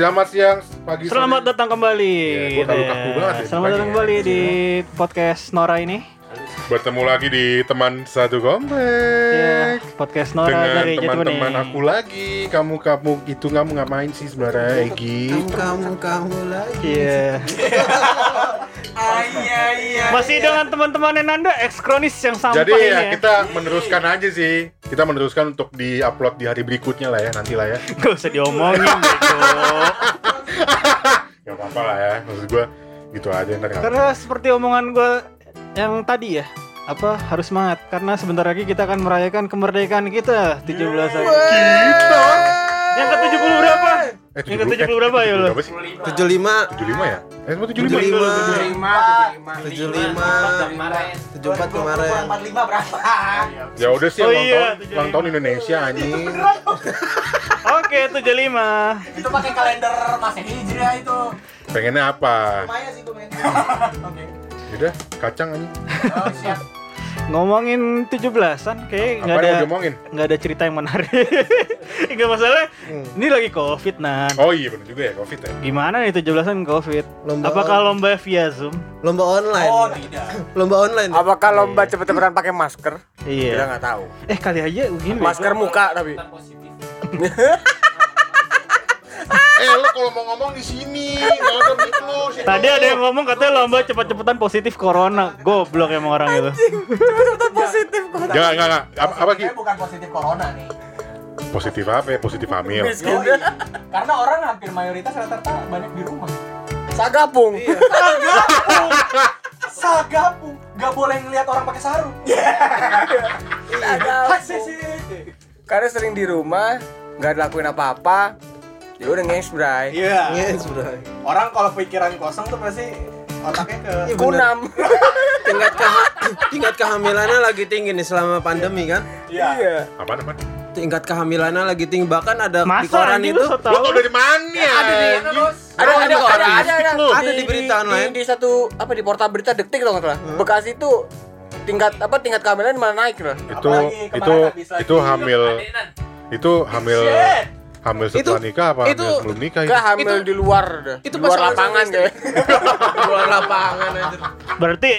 Selamat siang pagi sore. Selamat datang kembali. Iya, gua Ya, banget ya, Selamat datang ya. kembali di podcast Nora ini. Bertemu lagi di teman satu Ya, komplek. podcast Nora Dengan dari teman-teman aku lagi. Kamu kamu itu kamu ngapain sih sebenarnya Egi? Kamu kamu kamu lagi. Iya. Iya iya. Masih dengan teman-teman Nanda ekskronis yang sampah Jadi ini ya ya. kita meneruskan aja sih. Kita meneruskan untuk di-upload di hari berikutnya lah ya nanti lah ya. Gak usah diomongin bego. Gak apa-apa lah ya. Maksud gua gitu aja ntar Karena seperti omongan gue yang tadi ya. Apa harus semangat karena sebentar lagi kita akan merayakan kemerdekaan kita 17 Agustus. Kita. Yang ke-70 berapa? Eh, Yang ke-70 berapa ya lo? Berapa sih? 75 75 ya? Eh, semua 75. 75 75 74 kemarin. 45 berapa? Ya udah sih Oh iya, tahun, ulang tahun Indonesia anjing. Oke, 75. Itu pakai kalender Masehi Hijriah itu. Pengennya apa? Lumayan sih main. Oke. Udah, kacang anjing. Oh, siap. Ngomongin 17-an kayak nggak ada nggak ada cerita yang menarik. Enggak masalah. Ini lagi Covid nan. Oh iya bener juga ya, Covid ya. Gimana nih 17-an Covid? Lomba Apakah on- lomba via Zoom? Lomba online. Oh, tidak. Lomba online. Apakah lomba cepet-cepetan pakai masker? Kita Iya. nggak tahu. Eh kali aja gini. Masker muka tapi. Eh lo kalau mau ngomong di sini, ada mic Tadi ada yang ngomong katanya lomba cepet-cepetan positif corona. Goblok emang orang itu. Positif kok. Jangan, enggak, enggak. Apa, apa Ki? Bukan positif corona nih. Positif apa ya? Positif hamil. Yoi. Karena orang hampir mayoritas rata-rata banyak di rumah. Sagapung. Sagapung. Sagapung. Gak boleh ngeliat orang pakai sarung. Sagapung. Karena sering di rumah, nggak dilakuin apa-apa. Ya udah nges bray. Iya. Yes, bro. Orang kalau pikiran kosong tuh pasti otaknya ke Iya. Kunam. Tingkat keha- tingkat kehamilannya lagi tinggi nih selama pandemi kan? Iya. Apaan, apaan? Tingkat kehamilannya lagi tinggi bahkan ada di Masa koran anjing itu lu tau? dari mana? Ada di- anjing? Ada ada ada ada ada, ada, di berita online. Di, di satu apa di portal berita detik tau nggak salah. Bekasi itu tingkat apa tingkat kehamilan malah naik loh. Itu itu itu hamil itu hamil Shit. Hamil setelah Itu- nikah apa itu- hamil sebelum nikah itu? Hamil Itu- di luar dah. itu di luar lapangan kayak. luar lapangan aja. Berarti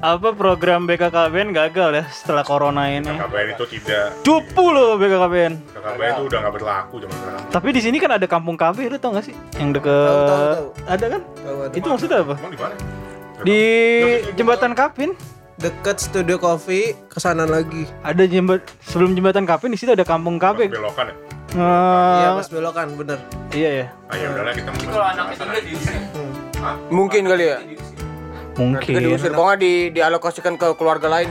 apa program BKKBN gagal ya setelah corona ini? KKBN itu tidak Cupu loh BKKBN. KKBN itu udah nggak berlaku zaman sekarang. Tapi di sini kan ada kampung KB, lu tau gak sih? Yang deket Tahu, tahu, tahu. ada kan? Tahu ada. Itu maksudnya apa? Emang di mana? Di jembatan Kapin Deket studio coffee ke sana lagi. ada jembat sebelum jembatan Kapin di situ ada kampung KB. belokan ya? Iya, Eh, pas belokan, bener. iya ya, Ah ya udahlah kita mau Kalau anak kecil udah diusir. Mungkin kali ya. mungkin. Kita diusir pokoknya di dialokasikan ke keluarga lain.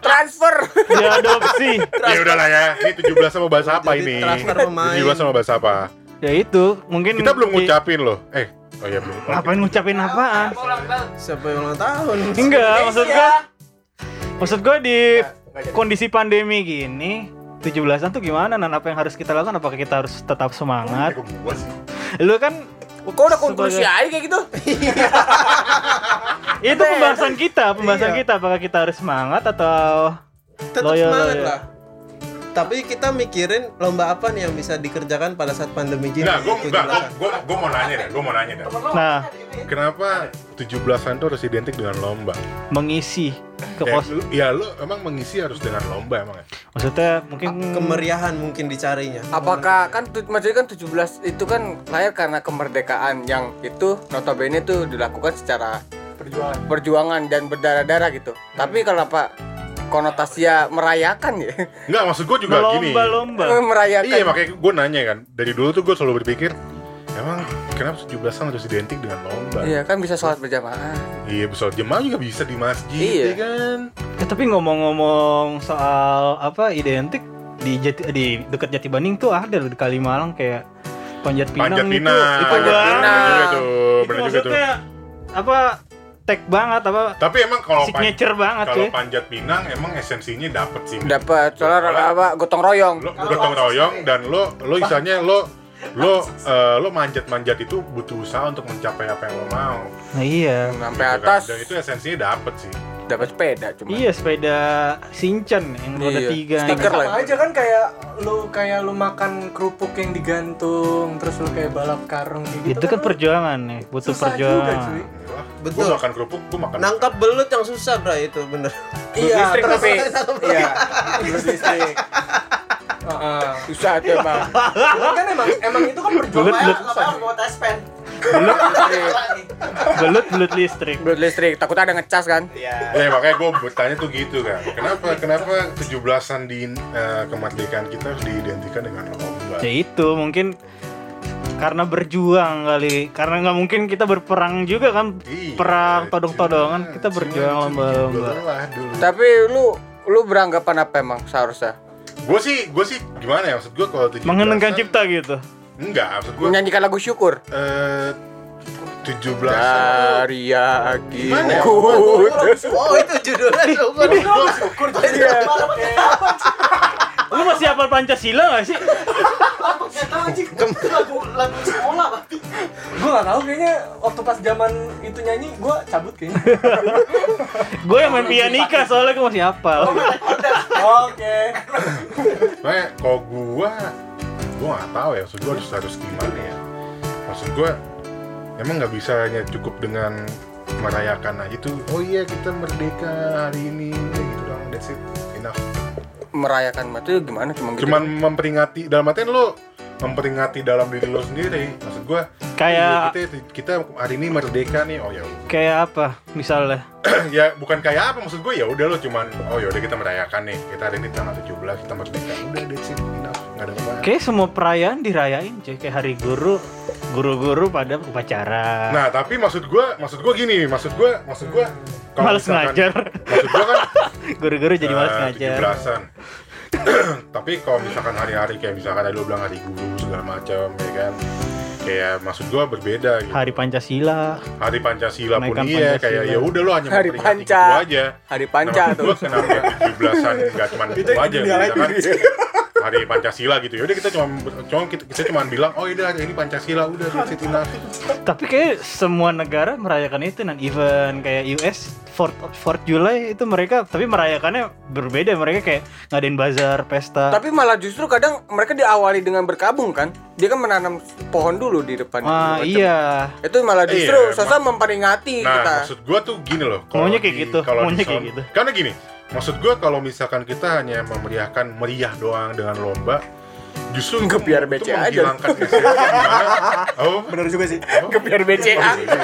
Transfer. Diadopsi. Ya udahlah ya. Ini 17 mau bahas apa Jadi ini? transfer pemain. 17 mau bahas apa? ya itu, mungkin Kita belum di- ngucapin loh. Eh, oh iya belum. Ngapain ngucapin apaan? Siapa yang ulang tahun? Enggak, maksud gua Maksud gua di kondisi pandemi gini 17-an tuh gimana Nan? Apa yang harus kita lakukan? Apakah kita harus tetap semangat? Kok gua sih? Lu kan Kok udah konklusi Sebagai- aja kayak gitu? itu pembahasan kita, pembahasan Iya. kita apakah kita harus semangat atau Tetap Loyal, semangat loyal. lah. Tapi kita mikirin lomba apa nih yang bisa dikerjakan pada saat pandemi jelasan. gua, gua mau nanya deh, gua mau nanya deh. nah Kenapa 17-an tuh harus identik dengan lomba? mengisi ke Ya, pos lu, ya lu emang mengisi harus dengan lomba emang ya? maksudnya mungkin Kemeriahan mungkin dicarinya. Apakah kan maksudnya kan 17 itu kan lahir karena kemerdekaan yang itu notabene itu dilakukan secara Perjuangan. perjuangan dan berdarah-darah gitu. Tapi kalau apa konotasinya merayakan ya? Enggak, maksud gua juga gini. lomba-lomba merayakan. Iya, makanya gua nanya kan. Dari dulu tuh gua selalu berpikir, emang kenapa 17-an harus identik dengan lomba? Iya kan bisa sholat berjamaah. Iya, sholat jemaah juga bisa di masjid, Iya. ya kan? Eh, tapi ngomong-ngomong soal apa identik di Jati, di dekat Jati Banding tuh ada loh di Kalimalang kayak Panjat Pinang Panjat itu Pinang. itu Panjat banget. Pinang. Bener juga tuh, itu juga tuh. apa tag banget apa Tapi emang kalau pan- signature banget kalau cuy. panjat pinang emang esensinya dapet sih. dapat soalnya apa gotong royong Lo gotong royong dan lo lo istilahnya lo lo eh, lo manjat-manjat itu butuh usaha untuk mencapai apa yang lo mau. Nah iya. sampai Gitu kan. atas Dan itu esensinya dapet sih. dapat sepeda cuma Iya sepeda Shinchan yang roda Iya. tiga. Stiker lah. Sama aja kan kayak lu kayak lu makan kerupuk yang digantung, terus lu kayak balap karung gitu. Itu kan lu perjuangan nih, butuh susah juga, perjuangan. cuy. Wah, Betul. Gue makan kerupuk, gue makan. Nangkap belut yang susah, Bro, itu bener. Iya, listrik tapi iya, belut listrik. Heeh. susah tuh emang Cuman kan emang emang itu kan perjuangan Belut, belut. susah. Ngapain mau tes pen? Belut belut listrik. belut listrik takut ada ngecas kan Iya. Ya makanya gue bertanya tuh gitu kan. Kenapa kenapa 17-an di eh, kemerdekaan kita harus diidentikan dengan lomba? Ya itu mungkin karena berjuang kali karena nggak mungkin kita berperang juga kan Iya, perang iya. todong-todongan kita berjuang lomba-lomba tapi lu lu beranggapan apa emang seharusnya Gue sih, gue sih gimana ya maksud gue kalau 17 mengenangkan cipta gitu Enggak, maksud gue menyanyikan lagu syukur eh 17 dari yakin ya? Oh, itu judulnya syukur. Syukur tuh dia. lu masih hafal pancasila gak sih. Lagu lagu sekolah. Gue gak tahu kayaknya waktu pas zaman itu nyanyi gue cabut kayaknya. gue yang main pianika soalnya gue masih hafal Oke. Makanya kalau gua gua nggak tahu ya maksud gua harus harus gimana ya? Maksud gua emang nggak bisa hanya cukup dengan merayakan aja itu oh iya kita merdeka hari ini udah gitu doang that's it enough. Merayakan itu gimana? Cuma gitu cuman memperingati dalam artian lo memperingati dalam diri lo sendiri. Maksud gua kayak iya, kita kita hari ini merdeka nih. Oh ya kayak apa misalnya? Ya bukan kayak apa maksud gue ya udah lo cuman oh ya udah kita merayakan nih. Kita hari ini tanggal 17 kita merdeka. Udah it enough nggak ada apa kayak semua perayaan dirayain cuy. Kayak hari guru guru-guru pada upacara. Nah, tapi maksud gua, maksud gua gini, maksud gua, maksud gua kalau males misalkan- ngajar. Maksud gua kan guru-guru jadi males eh, ngajar. 17-an. tapi kalau misalkan hari-hari kayak misalkan tadi lo bilang hari guru segala macam ya kan. Kayak maksud gua berbeda gitu. hari Pancasila Hari Pancasila pun iya Pancasila. kayak ya udah lo hanya Hari Panca. aja. hari panca tuh gua kenapa 17-an enggak cuma itu aja misalkan hari Pancasila gitu. Yaudah kita cuma cuma kita, kita cuma bilang oh iya ini Pancasila udah it enough. tapi kayak semua negara merayakan itu dan even kayak US 4 4 July itu mereka tapi merayakannya berbeda mereka kayak ngadain bazar pesta tapi malah justru kadang mereka diawali dengan berkabung kan dia kan menanam pohon dulu di depan ah Macam- iya itu malah justru Iya, sosok memperingati Nah, kita maksud gua tuh gini loh. Maunya kayak di- gitu, Kalau maunya di kayak sound- gitu. Karena gini, maksud gua kalau misalkan kita hanya memeriahkan meriah doang dengan lomba, justru Ke biar BC aja. Oh, Bener juga sih. oh, ke biar BCA juga.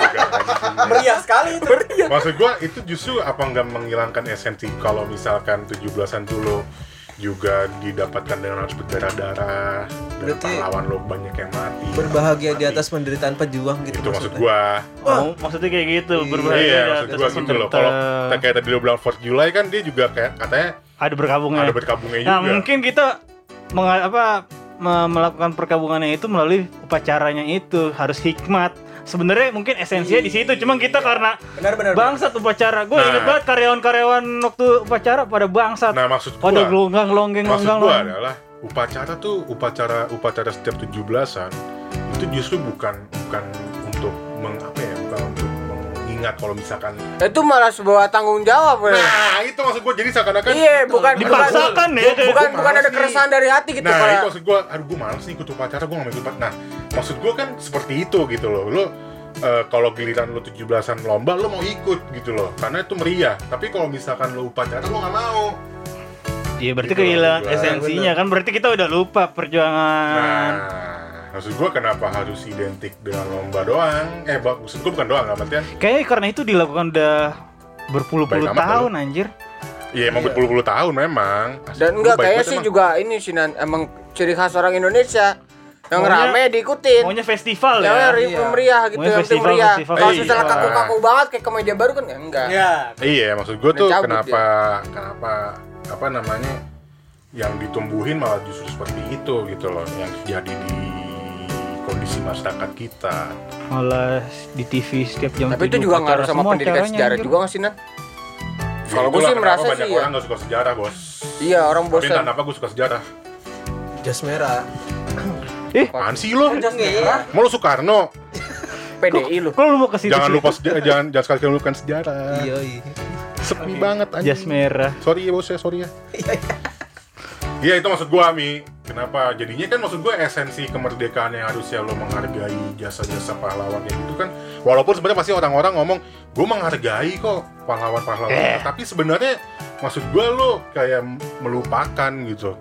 Meriah sekali itu. Maksud gua itu justru apa nggak menghilangkan esensi kalau misalkan 17-an tuh lo juga didapatkan dengan harus berdarah-darah dan Berarti- pahlawan lo banyak yang mati. Berbahagia di Mati. atas penderitaan pejuang gitu itu maksud gua. Oh, maksudnya kayak gitu Iya, berbahagia iya di maksud atas gua gitu loh. Kalau kayak tadi lo bilang 4 July kan dia juga kayak katanya ada berkabungnya. Ada berkabungnya juga. nah mungkin kita menga- apa me- melakukan perkabungannya itu melalui upacaranya itu harus hikmat sebenarnya mungkin esensinya di situ. Cuma kita karena Benar benar. bangsat upacara. Gue Nah. inget banget karyawan-karyawan waktu upacara pada bangsat. Nah maksud pada gua, gelonggang longgeng maksud longgeng gua adalah upacara tuh upacara upacara setiap 17-an itu justru bukan bukan untuk meng apa ya bukan untuk mengingat kalau misalkan itu malah sebuah tanggung jawab Bro. nah itu maksud gua. Jadi seakan-akan iya bukan dipaksakan ya bukan bukan ada keresahan dari hati gitu nah malah. itu maksud gua aduh gua males nih ikut upacara gua gak mau ikut nah maksud gua kan seperti itu gitu loh. Lo eh, kalau giliran lo 17-an lomba lo mau ikut gitu loh. Karena itu meriah. Tapi kalau misalkan lo upacara lo gak mau. Iya berarti Gitu kehilangan esensinya kan. Berarti kita udah lupa perjuangan. Nah, maksud gua kenapa harus identik dengan lomba doang? Eh, bak- maksud gua bukan doang, nggak artian. kayaknya karena itu dilakukan udah berpuluh-puluh tahun anjir. Iya, emang berpuluh-puluh tahun memang. Asli, dan enggak kayaknya sih emang. juga ini sih emang ciri khas orang Indonesia yang Maunya- rame diikutin maunya festival ya, ya Iya. meriah gitu Maunya festival, meriah festival. kalau Iya. misalnya kaku-kaku banget kayak komedia baru kan ya enggak Ya. Iya, maksud gua tuh kenapa kenapa apa namanya yang ditumbuhin malah justru seperti itu gitu loh yang terjadi di kondisi masyarakat kita. malah di TV setiap jam Tapi itu 7 juga upacara ngaruh sama pendidikan sejarah anjir. juga nggak sih Nan? Ya, Kalau gue sih merasa banyak sih ya. orang nggak suka sejarah bos Iya orang tapi bosan. kenapa gue suka sejarah jas merah apaan sih lo merah. mau lo Soekarno PDI lu. Kalau lu mau ke situ? Jangan lupa sejarah jangan jangan sekali kali lupakan sejarah. Iya iya. Sepi banget anjing. Jas merah. sorry ya bos ya sorry ya. Iya itu maksud gua Mi. Kenapa? Jadinya kan maksud gua esensi kemerdekaan yang harusnya lo menghargai jasa-jasa pahlawan kayak gitu kan Walaupun sebenarnya pasti orang-orang ngomong Gue menghargai kok pahlawan-pahlawan. Eh. Tapi sebenarnya maksud gua lo kayak melupakan gitu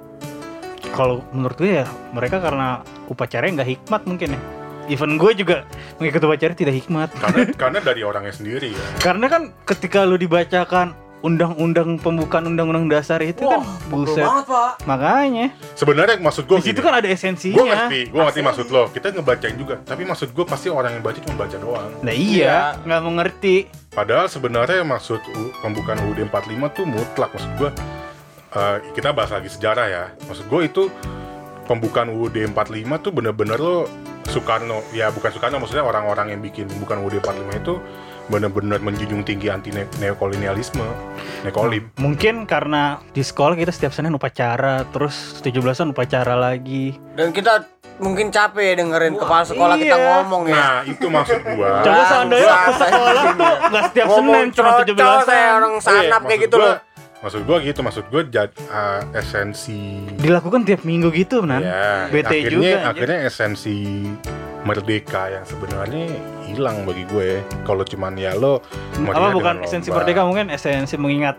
Kalau menurut gue ya mereka karena upacaranya nggak hikmat mungkin ya. Even gue juga mengikuti upacara tidak hikmat. Karena, karena dari orangnya sendiri ya Karena kan ketika lu dibacakan undang-undang pembukaan undang-undang dasar itu kan Betul buset. banget, Pak. Makanya Sebenarnya maksud di situ gini, kan ada Gue esensinya. ngerti, gue ngerti maksud lo Kita ngebacain juga Tapi maksud gue pasti orang yang baca cuma baca doang Nah iya, nggak mengerti. Padahal sebenarnya maksud pembukaan UUD 45 tuh mutlak maksud gua eh, kita bahas lagi sejarah ya. Maksud gue itu pembukaan UUD 45 tuh bener-bener lo Soekarno ya bukan Soekarno maksudnya orang-orang yang bikin pembukaan UUD 45 itu bener-bener menjunjung tinggi anti ne- neokolonialisme, nekolim. Mungkin karena di sekolah kita setiap Senin upacara, terus 17-an upacara lagi. Dan kita mungkin capek dengerin kepala sekolah kita iya. ngomong ya. Nah, itu maksud gua. Coba seandainya ke sekolah tuh nggak setiap Senin cuma cerocos 17-an. kayak orang Iya, sanap kayak maksud gitu gua- loh. Maksud gua gitu, maksud gua jad, eh, esensi Dilakukan tiap minggu gitu, Nan. Ya, akhirnya, juga, akhirnya esensi merdeka yang sebenarnya hilang bagi gue. Kalau cuman ya lo Apa bukan esensi lomba. merdeka mungkin esensi mengingat.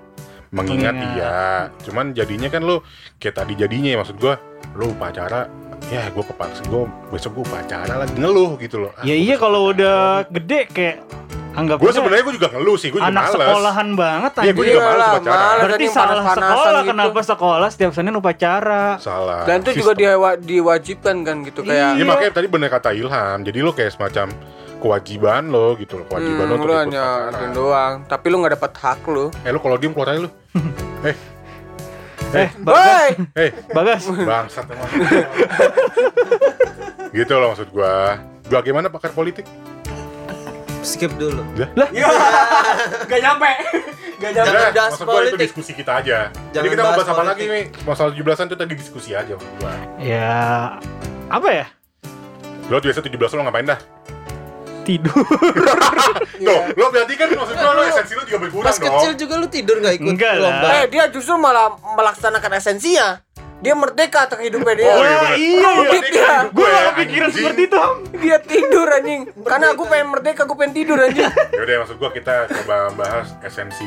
Mengingat Mengingat. iya, cuman jadinya kan lo kayak tadi jadinya ya maksud gue, lo upacara, ya gue kepaksa gue besok gue upacara lagi ngeluh gitu loh. Ah, Ya iya kalau udah gede kayak anggap gue aja sebenarnya gue juga ngeluh sih, gue juga anak males. sekolahan banget Iya, gue juga males upacara. males. Berarti salah sekolah gitu. kenapa sekolah setiap Senin upacara? Salah. Dan itu juga diwa- diwajibkan kan gitu kayak Iya makanya tadi bener kata Ilham, jadi lo kayak semacam kewajiban lo gitu loh, kewajiban lo Hmm, untuk lu ikut hanya doang, tapi lu nggak dapat hak lu. Eh lo kalau diem keluar aja lo. eh, Eh, Bagas, Woi, eh, Bagas. bangsat emang. gitu loh maksud gua. Bagaimana pakar politik? Skip dulu Iya. Gak nyampe. Gak nyampe. Jangan Eh, bahas maksud gua itu politik. diskusi kita aja. Jadi Jangan kita mau bahas bahas apa politik. lagi nih? Masalah 17-an itu tadi diskusi aja gua. Ya apa ya? Lo biasa 17 lo ngapain dah? Tidur. Tuh, lo berarti kan maksud gua lo esensi lo juga berkurang pas dong. kecil juga lu tidur nggak ikut Enggak lah. lomba eh dia justru malah melaksanakan esensinya. Dia merdeka atas hidupnya dia. Oh iya bener. iya, iya. Iya. Gue gak kepikiran seperti itu. Dia tidur anjing. Karena aku pengen merdeka, aku pengen tidur anjing. Yaudah maksud gua kita coba bahas esensi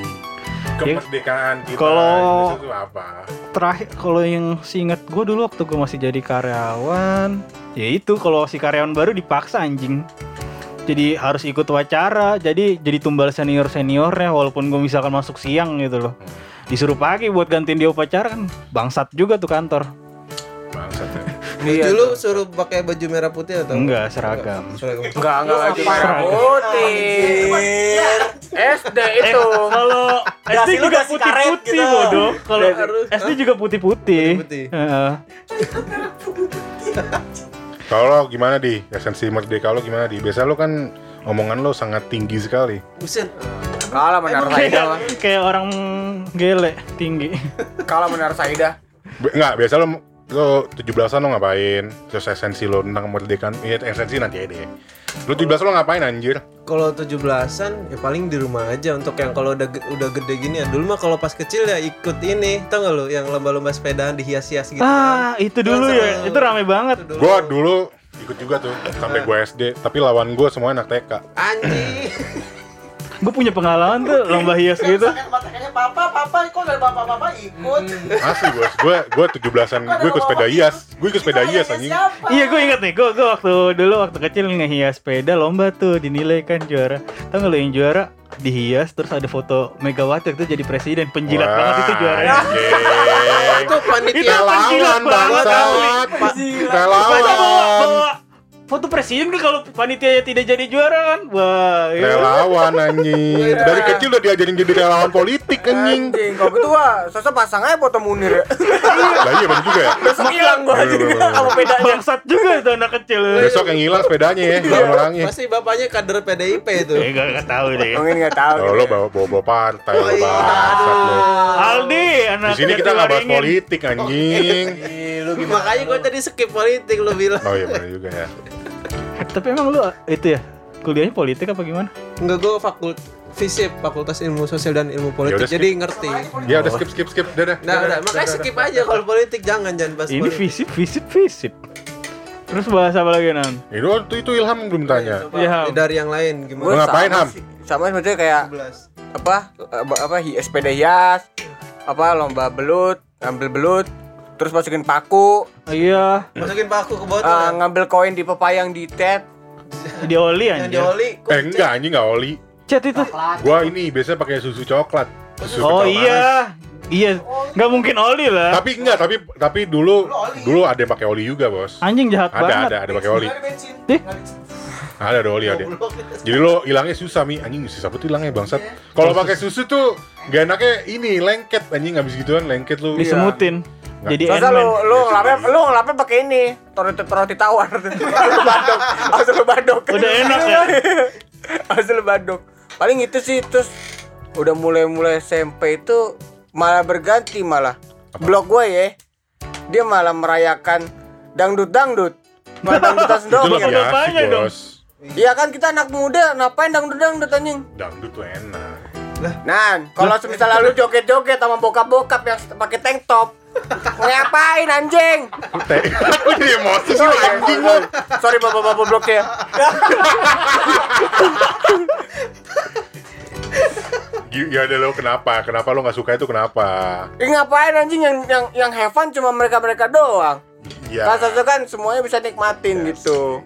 kemerdekaan kita Kalau- itu apa? Terakhir kalau yang seingat gue dulu waktu gue masih jadi karyawan, ya itu kalau si karyawan baru dipaksa anjing. Jadi harus ikut wawancara, jadi jadi tumbal senior seniornya walaupun gue misalkan masuk siang gitu loh. Disuruh pagi buat gantiin dia upacara kan bangsat juga tuh kantor. Bangsat ya. Iya. dulu suruh pakai baju merah putih atau Enggak seragam. seragam Enggak, enggak lagi merah putih. SD itu. Kalau SD Dasi lu juga putih-putih gitu. bodoh. Kalau Harus. SD juga putih-putih. Heeh. Kalau gimana di esensi merdeka lo gimana di? Biasa lo kan omongan lo sangat tinggi sekali. buset Kalah menar Saida kayak kayak orang gele tinggi. Kalah menar Saida. Enggak, biasa lo lo 17-an lo ngapain? Terus esensi lo tentang kemerdekaan, iya esensi nanti aja deh. Lo 17 lo ngapain anjir? kalau 17-an ya paling di rumah aja untuk yang kalau udah udah gede gini ya dulu mah kalau pas kecil ya ikut ini tau gak lo yang lomba-lomba sepedaan dihias-hias gitu Ah, itu dulu ya. Itu rame banget. Itu dulu. Gua dulu ikut juga tuh sampai gua SD, tapi lawan gua semua anak TK. anjing Gue punya pengalaman tuh lomba hias gitu. Mata kayaknya papa, papa kok dari papa-papa ikut. Asli bos, gua gua 17-an, gua ikut sepeda hias. Gua ikut sepeda hias anjing. Iya gue inget nih, gue gue waktu dulu waktu kecil ngehias sepeda lomba tuh dinilai kan juara. Tahu nggak lo yang juara dihias terus ada foto Megawati itu jadi presiden penjilat Wah, banget itu juaranya. itu panitia Relawan banget. Relawan. Bawa, bawa foto presiden kan kalau panitianya tidak jadi juara kan. Wah, iya. Relawan anjing. Dari kecil udah diajarin jadi relawan politik anjing. Anjing, kalau gitu wah, sosok pasang aja foto Munir ya. Lah iya bener juga ya. Besok hilang gua aja. Apa bedanya? Bangsat juga itu anak kecil. Besok yang hilang sepedanya ya, orang-orangnya. Pasti bapaknya kader PDIP itu. Eh, gak, gak tahu deh. Mungkin nggak tahu. Oh, gitu lo ya. bawa bawa, bawa partai, Oh, lo iya. bangsat lo. Aldi, anak Di sini kita nggak bahas politik anjing. Makanya gue tadi skip politik lo bilang. Oh iya bener juga ya. Tapi emang lu itu ya kuliahnya politik apa gimana? Enggak gue fakult FISIP, Fakultas Ilmu Sosial dan Ilmu Politik. Yaudah, Jadi ngerti. Ya udah skip skip skip, dadah. Nah, udah, makanya skip aja kalau politik jangan jangan bahas Ini politik. visip, visip, visip. Terus bahas apa lagi nan? Itu itu, itu Ilham belum tanya. Iya. dari yang lain Gua gimana? Lu ngapain, sama Ham? sih. Sama sebetulnya kayak 11. apa apa, apa hi- sepeda hias apa lomba belut ngambil belut terus masukin paku Iya, Masukin paku ke botol. eh, ya? ngambil koin di pepayang di tet di oli yang anjir. dioli. kok Eh enggak anjing enggak oli. Chat itu. Gua ini biasanya pakai susu coklat. Susu Oh kental manis. iya. Iya, nggak mungkin oli lah. Tapi enggak, tapi tapi dulu dulu ada yang pakai oli juga, Bos. Anjing jahat Ada banget. ada ada pakai oli. Ada ada oli ada. Jadi lo hilangnya susah mi anjing susah betul hilangnya bangsat. Kalau pakai susu tuh gak enaknya ini lengket anjing habis gituan lengket lu. disemutin. Jadi Masa lu Ant-Man. lu ngelapnya lu ngelapnya pakai ini roti roti tawar lu badok lu badok Udah enak ya? lu badok paling itu sih terus udah mulai mulai SMP itu malah berganti malah blog gue ya dia malah merayakan dangdut dangdut malah dangdutan Itu lebih Apa asik, apanya dong? Bos. Iya kan kita anak muda, ngapain dangdut dangdut anjing? Dangdut tuh enak. Nan, kalau semisal lu joget-joget sama bokap-bokap yang pakai tank top, ngapain anjing? Aku jadi emosi sih anjing lo. Sorry bapak-bapak blok ya. Ya ada lo kenapa? Kenapa lo nggak suka itu kenapa? Ih ngapain anjing yang yang yang have fun cuma mereka-mereka doang. Ya. Kan seharusnya kan semuanya bisa nikmatin gitu.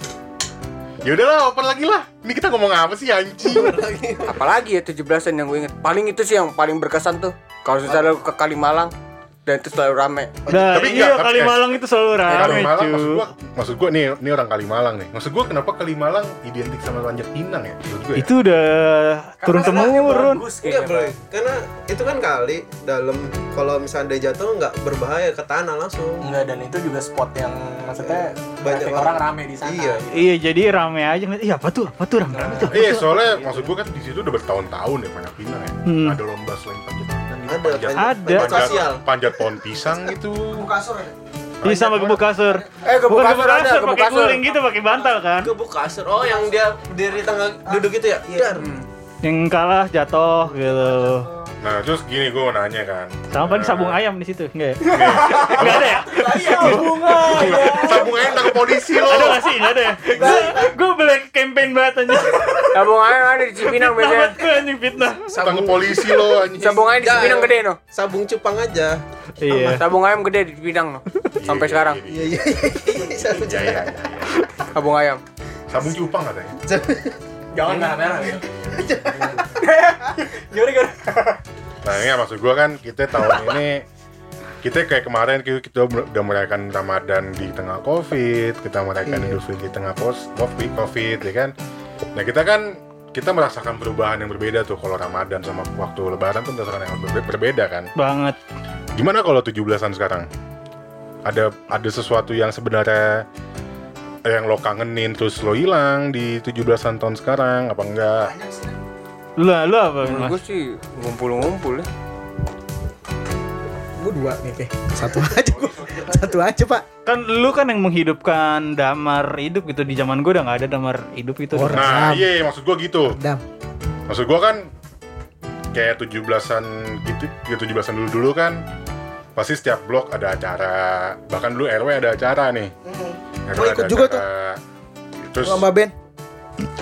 Ya udahlah, open lagi lah. Ini kita ngomong apa sih anjing? Apalagi ya 17-an yang gue inget. Paling itu sih yang paling berkesan tuh. Kalau misalnya ke Kalimalang dan itu selalu rame. Nah, Tapi iya enggak, tapi- Kalimalang itu selalu rame, Kalimalang maksud gua, maksud gua nih, ini orang Kalimalang nih. Maksud gua kenapa Kalimalang identik sama Panjat Pinang ya? Menurut gua ya. Itu udah turun temurun. Bagus Enggak karena itu kan kali dalam kalau misalnya dia jatuh nggak berbahaya ke tanah langsung. Enggak dan itu juga spot yang maksudnya Banyak banyak orang. orang rame di sana. Iya. gitu. Iya, jadi rame aja ngeliat, Iya, apa tuh? Apa tuh rame-rame tuh? Iya, soalnya maksud gua kan di situ udah bertahun-tahun ya Panjat Pinang ya. Hmm. Ada lomba selain Panjat. Ada, Panjat, panjat- Ada. panjat sosial. panjat pohon pisang gitu. Iya sama gebuk kasur. Eh gebuk Bukan kasur gebuk ada, kasur, gebuk pakai kasur. guling gitu, pakai bantal kan. Gebuk kasur. Oh, yang dia berdiri tengah duduk gitu ya? Iya. Yang kalah jatuh gitu. Nah, terus gini gua mau nanya kan. Sama paling Nah, sabung ayam di situ, enggak ya? Enggak ada ya? Sabung ayam tangkap polisi lo. Ada gak sih? Enggak ada ya? Gue beli campaign banget anjing. Sabung ayam ada di Cipinang biasanya. gue anjing fitnah. Tangkap polisi lo anjing. Sabung ayam di. Cipinang gede no. Sabung cupang aja. Iya. Sabung ayam gede di Cipinang no. Sampai Iya, sekarang. iya, Iya iya iya. Sabung Iya, iya, iya. Sabung ayam. Sabung cupang katanya. Jangan merah-merah ya. Gimana gimana? Nah, ini maksud gua kan kita tahun ini kita kayak kemarin kita, kita udah merayakan Ramadan di tengah Covid, kita merayakan Idul Fitri di tengah pos Covid, Covid ya kan. Nah, kita kan kita merasakan perubahan yang berbeda tuh kalau Ramadan sama waktu Lebaran tuh merasakan yang berbe- berbeda kan. Banget. Gimana kalau 17-an sekarang? Ada ada sesuatu yang sebenarnya yang lo kangenin terus lo hilang di 17-an tahun sekarang apa enggak? Lu lu apa, Menurut gue sih ngumpul-ngumpul ya. Gue dua nih, Pe. Satu aja gua. Satu aja, Pak. Kan lu kan yang menghidupkan damar hidup gitu di zaman gue udah nggak ada damar hidup itu. Oh, Nah, Ram. iya maksud gua gitu. Dam. Maksud gua kan kayak 17-an gitu, ya 17-an dulu-dulu kan pasti setiap blok ada acara. Bahkan dulu RW ada acara nih. RW Gua ikut juga acara. Terus Sama Mbak Ben.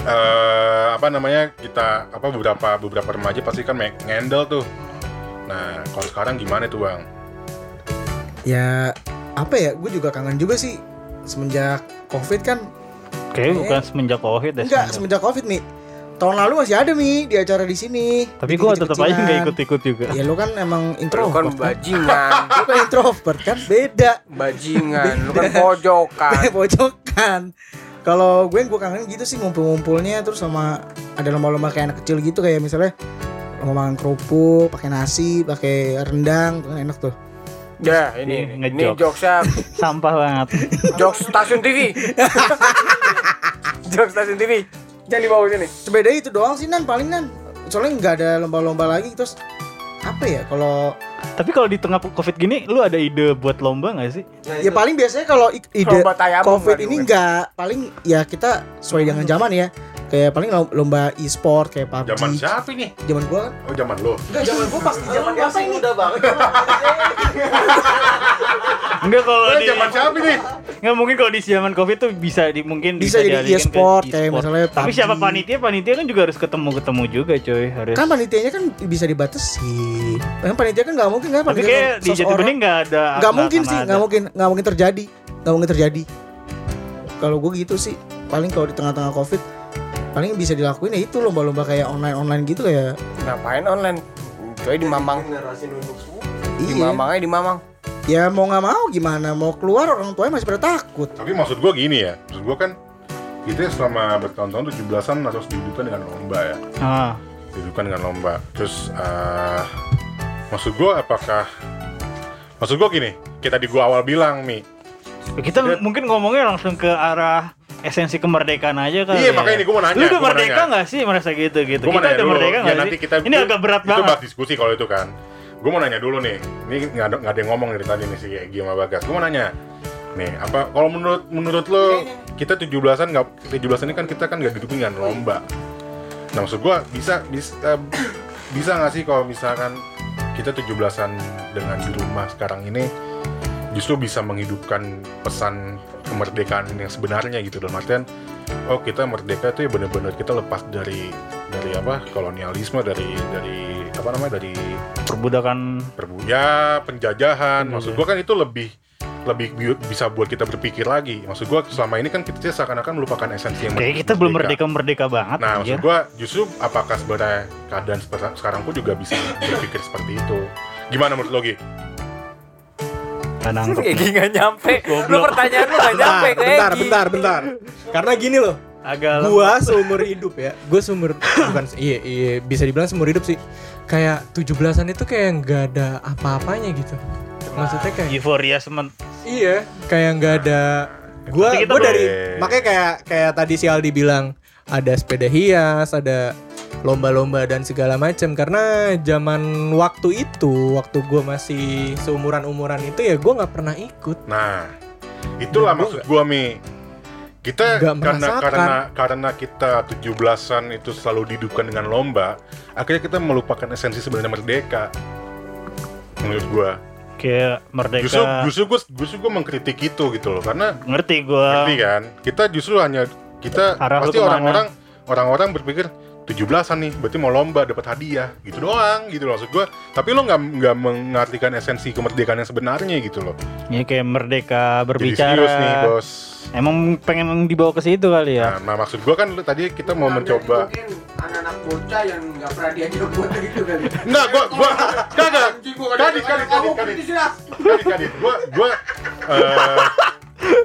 eh, apa namanya kita apa beberapa beberapa remaja pasti kan ngendel tuh. Nah, kalau sekarang gimana tuh, Bang? Ya, apa ya? Gue juga kangen juga sih. Semenjak Covid kan. Kayaknya bukan semenjak covid deh. Enggak, semenjak- Covid, Mi. Tahun lalu masih ada, Mi, di acara di sini. Tapi gue tetap aja nggak ikut-ikut juga. Ya lu kan emang Lu kan introvert. kan? bajingan. Lu kan introvert kan beda. Bajingan, lu kan pojokan. pojokan. Kalau gue gue kangen gitu sih ngumpul-ngumpulnya terus sama ada lomba-lomba kayak anak kecil gitu kayak misalnya lomba makan kerupuk, pakai nasi, pakai rendang, kan enak tuh. Ya, ini Ini ini jokesnya Sampah banget. jokes stasiun TV. jokes stasiun TV. Jangan dibawa sini. Sepeda itu doang sih nan. Paling nan. Soalnya nggak ada lomba-lomba lagi. Terus apa ya kalau Tapi kalau di tengah covid gini, lu ada ide buat lomba nggak sih? ya paling biasanya kalau ide covid nggak ini enggak paling ya kita sesuai dengan zaman ya. Kayak paling lom- lomba e-sport kayak PUBG Zaman siapa nih? zaman gua kan? Oh zaman lo. enggak zaman gua pasti zaman masa udah banget Enggak kalau di zaman siapa nih? Nggak mungkin kalau di zaman covid tuh bisa di mungkin Bisa jadi dialihkan ke e-sport, kayak misalnya Tapi siapa panitia? Panitia kan juga harus ketemu ketemu juga coy harus. kan panitianya kan bisa dibatasi kan panitia kan nggak mungkin kan Tapi panitia kayak di seseorang. Jati Bening nggak ada. nggak mungkin sih ada. nggak mungkin nggak mungkin terjadi nggak mungkin terjadi kalau gue gitu sih paling kalau di tengah-tengah covid paling bisa dilakuin ya itu lomba-lomba kayak online online gitu kayak Ngapain online? Coy di Mamang. semua Di iya Mamang aja di Mamang. Ya mau nggak mau gimana mau keluar orang tuanya masih pada takut Tapi maksud gua gini ya. Maksud gua kan kita selama bertahun-tahun 17-an harus dihidupkan dengan lomba ya. Ah. Dihidupkan dengan lomba. Terus eh maksud gua apakah Maksud gua gini, kita di gua awal bilang Mi. Ya, Kita Dia- mungkin ngomongnya langsung ke arah esensi kemerdekaan aja kan. Iya, makanya ini gua mau nanya, Lu udah merdeka nanya. nggak sih merasa gitu gitu? Gua kita udah dulu. merdeka ya nggak nanti sih? kita Ini agak berat itu banget. bahas diskusi kalau itu kan. Gue mau nanya dulu nih. Ini nggak ada, nggak ada yang ngomong dari tadi nih si Egi sama Bagas. Gue mau nanya. Nih, apa kalau menurut menurut lo kita 17-an nggak 17-an ini kan kita kan nggak didukung dengan lomba. Nah, maksud gua bisa bisa bisa nggak sih kalau misalkan kita 17-an dengan di rumah sekarang ini justru bisa menghidupkan pesan kemerdekaan yang sebenarnya gitu dalam artian oh kita merdeka itu ya benar-benar kita lepas dari dari apa kolonialisme dari dari apa namanya dari Perbudakan perbu ya penjajahan Penjajahan. maksud gua kan itu lebih lebih bi- bisa buat kita berpikir lagi maksud gua selama ini kan kita seakan-akan melupakan esensi yang kayak kita belum merdeka merdeka banget Nah, maksud gua justru apakah sebenarnya keadaan seperti sekarang pun juga bisa berpikir seperti itu? Gimana menurut lo, Gi? Nggak nyampe. Lu pertanyaan lu nggak nyampe bentar, bentar, bentar. Karena gini loh, Agak gua seumur hidup ya. Gua seumur bukan iya, iya bisa dibilang seumur hidup sih. Kayak 17-an itu kayak nggak ada apa-apanya gitu. Maksudnya kayak euforia semen iya, kayak nggak ada gua gua belum- dari makanya kayak kayak tadi si Aldi bilang ada sepeda hias, ada lomba-lomba dan segala macam karena zaman waktu itu waktu gua masih seumuran umuran itu ya gua nggak pernah ikut Nah, itulah Dan gua maksud gua, Mi. Kita Nggak karena merasakan. karena karena kita 17-an itu selalu dihidupkan dengan lomba, akhirnya kita melupakan esensi sebenarnya merdeka. Menurut gua. kayak merdeka. Justru justru gua justru gua mengkritik itu gitu loh karena ngerti gua. ngerti kan? Kita justru hanya kita Arah pasti orang-orang orang-orang berpikir 17-an nih, berarti mau lomba dapat hadiah gitu doang gitu loh maksud gua. Tapi lo nggak nggak mengartikan esensi kemerdekaan yang sebenarnya gitu loh. Ya kayak merdeka Jadi berbicara. serius nih, Bos. Emang pengen dibawa ke situ kali ya. Nah, nah, maksud gua kan tadi kita mau mencoba Mungkin anak-anak bocah yang nggak pernah diajak buat gitu kan. Enggak, gua gua kagak. Anjing, gua nggak Kadit, diajak. kadit, Kamu kadit, kadit.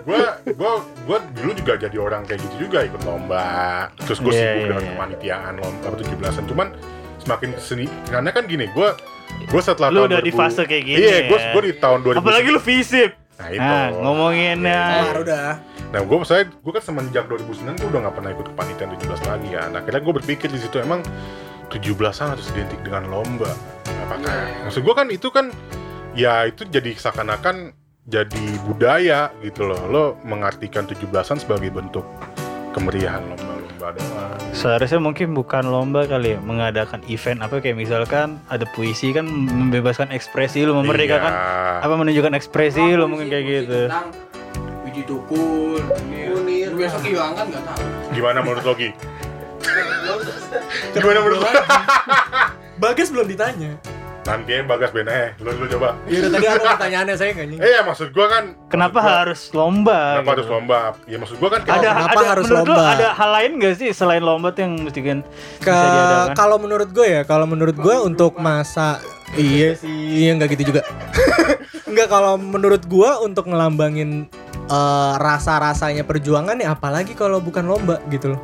Gua gua gua dulu juga jadi orang kayak gitu juga ikut lomba. Terus gua Iya, sibuk iya, dengan iya. kepanitiaan lomba apa 17-an. Cuman semakin ke sini karena kan gini, gua gua setelah Lu tahun udah di 2000 fase kayak gini Iya, gua ya. gua di tahun 2000. Apalagi lu visip. Nah, itu. Nah, ngomongin ya. Kelar udah Nah, gue saya gue kan semenjak 2009 gue udah nggak pernah ikut kepanitiaan 17 lagi ya. Nah, akhirnya gue berpikir di situ emang 17-an harus identik dengan lomba. Apakah? Maksud gue kan itu kan ya itu jadi seakan-akan jadi budaya gitu loh. Lo mengartikan 17-an sebagai bentuk kemeriahan lomba-lomba doang. Seharusnya mungkin bukan lomba kali ya, mengadakan event apa kayak misalkan ada puisi kan membebaskan ekspresi lu, memerdekakan Iya. apa menunjukkan ekspresi lu mungkin kayak gitu. Tentang biji tukul, kunir. Lu Besok hilang kan nggak tahu. Gimana menurut lo, Gi? Gimana menurut lo? Bagas belum ditanya Nanti ya Bagas Ben eh, lo lo coba. ya udah tadi apa pertanyaannya saya nggak Eh ya maksud gue kan Kenapa gua- harus lomba? Kenapa gitu? harus lomba? Ya maksud gua kan Ada, Kenapa ada harus menurut lu lomba? ada hal lain gak sih selain lomba tuh yang mesti kan kalau menurut gue ya, kalau menurut gue untuk masa iya sih, iya nggak gitu juga. Enggak kalau menurut gue untuk ngelambangin eh, rasa-rasanya perjuangan ya apalagi kalau bukan lomba gitu loh.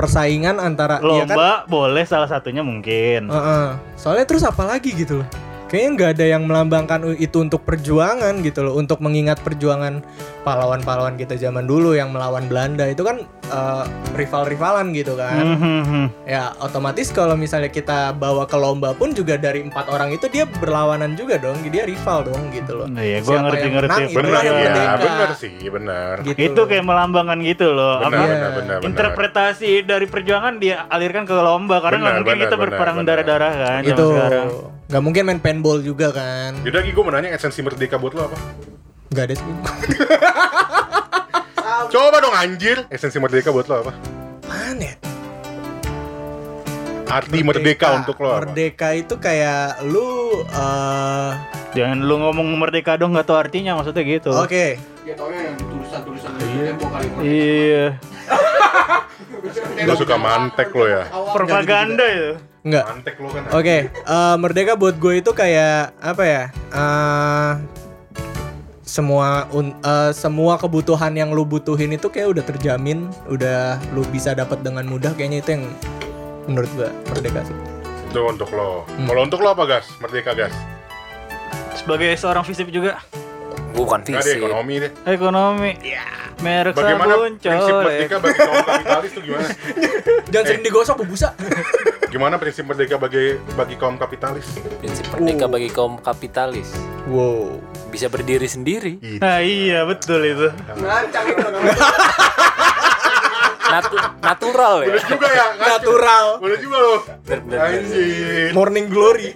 Persaingan antara iya kan? Lomba boleh salah satunya mungkin. Heeh. Soalnya terus apa lagi gitu loh. Kayaknya nggak ada yang melambangkan itu untuk perjuangan gitu loh, untuk mengingat perjuangan pahlawan-pahlawan kita zaman dulu yang melawan Belanda itu kan eh, rival-rivalan gitu kan. Mhm. Ya otomatis kalau misalnya kita bawa ke lomba pun juga dari empat orang itu dia berlawanan juga dong, dia rival dong gitu loh. Nah, iya, gua Siapa ngerti yang ngerti. menang, Benar yang ya, merdeka. benar sih, benar. Gitu Itu loh. kayak melambangkan gitu loh. Apa benar, benar, benar. interpretasi dari perjuangan dia alirkan ke lomba karena nggak Benar, mungkin benar, kita berperang benar. darah-darah kan itu zaman sekarang. Nggak mungkin main paintball juga kan Yaudah, Gi, gue mau nanya esensi merdeka buat lo apa? nggak ada sih Coba dong anjir, esensi merdeka buat lo apa? mana ya? Arti merdeka, untuk lo apa? merdeka itu kayak lu eh, Jangan lu ngomong merdeka dong nggak tahu artinya maksudnya gitu. oke Ya taunya yang tulisan-tulisan di tembok kali Iya, Lo suka mantek lo ya? propaganda itu. Nggak Mantek lo kan. Oke, eh, merdeka buat gue itu kayak apa ya? Eh, semua un- eh, semua kebutuhan yang lu butuhin itu kayak udah terjamin, udah lu bisa dapat dengan mudah. Kayaknya itu yang menurut gue merdeka sih. Itu untuk lo. Hmm. Kalau untuk lo apa, Gas? Merdeka, Gas? Sebagai seorang fisip juga Bukan fisik. ekonomi deh. ekonomi. Merek Bagaimana sabun prinsip coy. merdeka bagi kaum kapitalis tuh gimana? Jangan sering digosok bu busa. Gimana prinsip merdeka bagi bagi kaum kapitalis? Prinsip merdeka bagi kaum kapitalis. Wow. Bisa berdiri sendiri. Nah iya betul itu. Natu- natural ya. Boleh juga ya, ngaco. Natural. Boleh juga lo. Bener-bener. Anjir. Morning glory.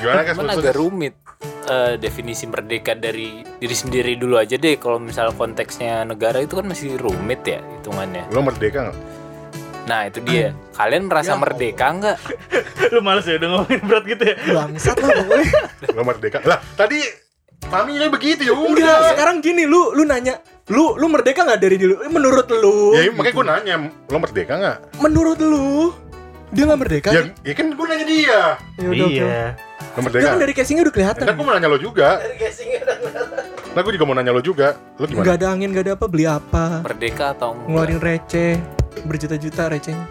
Gimana lo, agak rumit eh, definisi merdeka dari diri sendiri dulu aja deh. Kalau misal konteksnya negara itu kan masih rumit ya hitungannya. Lo merdeka nggak? Nah itu dia. Kalian merasa merdeka nggak? Lu males ya udah ngomongin berat gitu ya. Bangsat lah pokoknya. Lo merdeka? Lah, tadi Mami begitu ya udah. Enggak, sekarang gini lu lu nanya, lu lu merdeka nggak dari dulu? Menurut lu? Ya makanya gue nanya, lo merdeka nggak? Menurut lu? Dia nggak merdeka? Ya, ya kan gue nanya dia. Ya udah, oke. Iya. Merdeka? kan dari casingnya udah kelihatan. Ntar gue mau nanya lo juga. Nah gue juga mau nanya lo juga. Lo Gak gimana? ada angin, gak ada apa, beli apa? Merdeka atau enggak? Ngeluarin receh, berjuta-juta recehnya.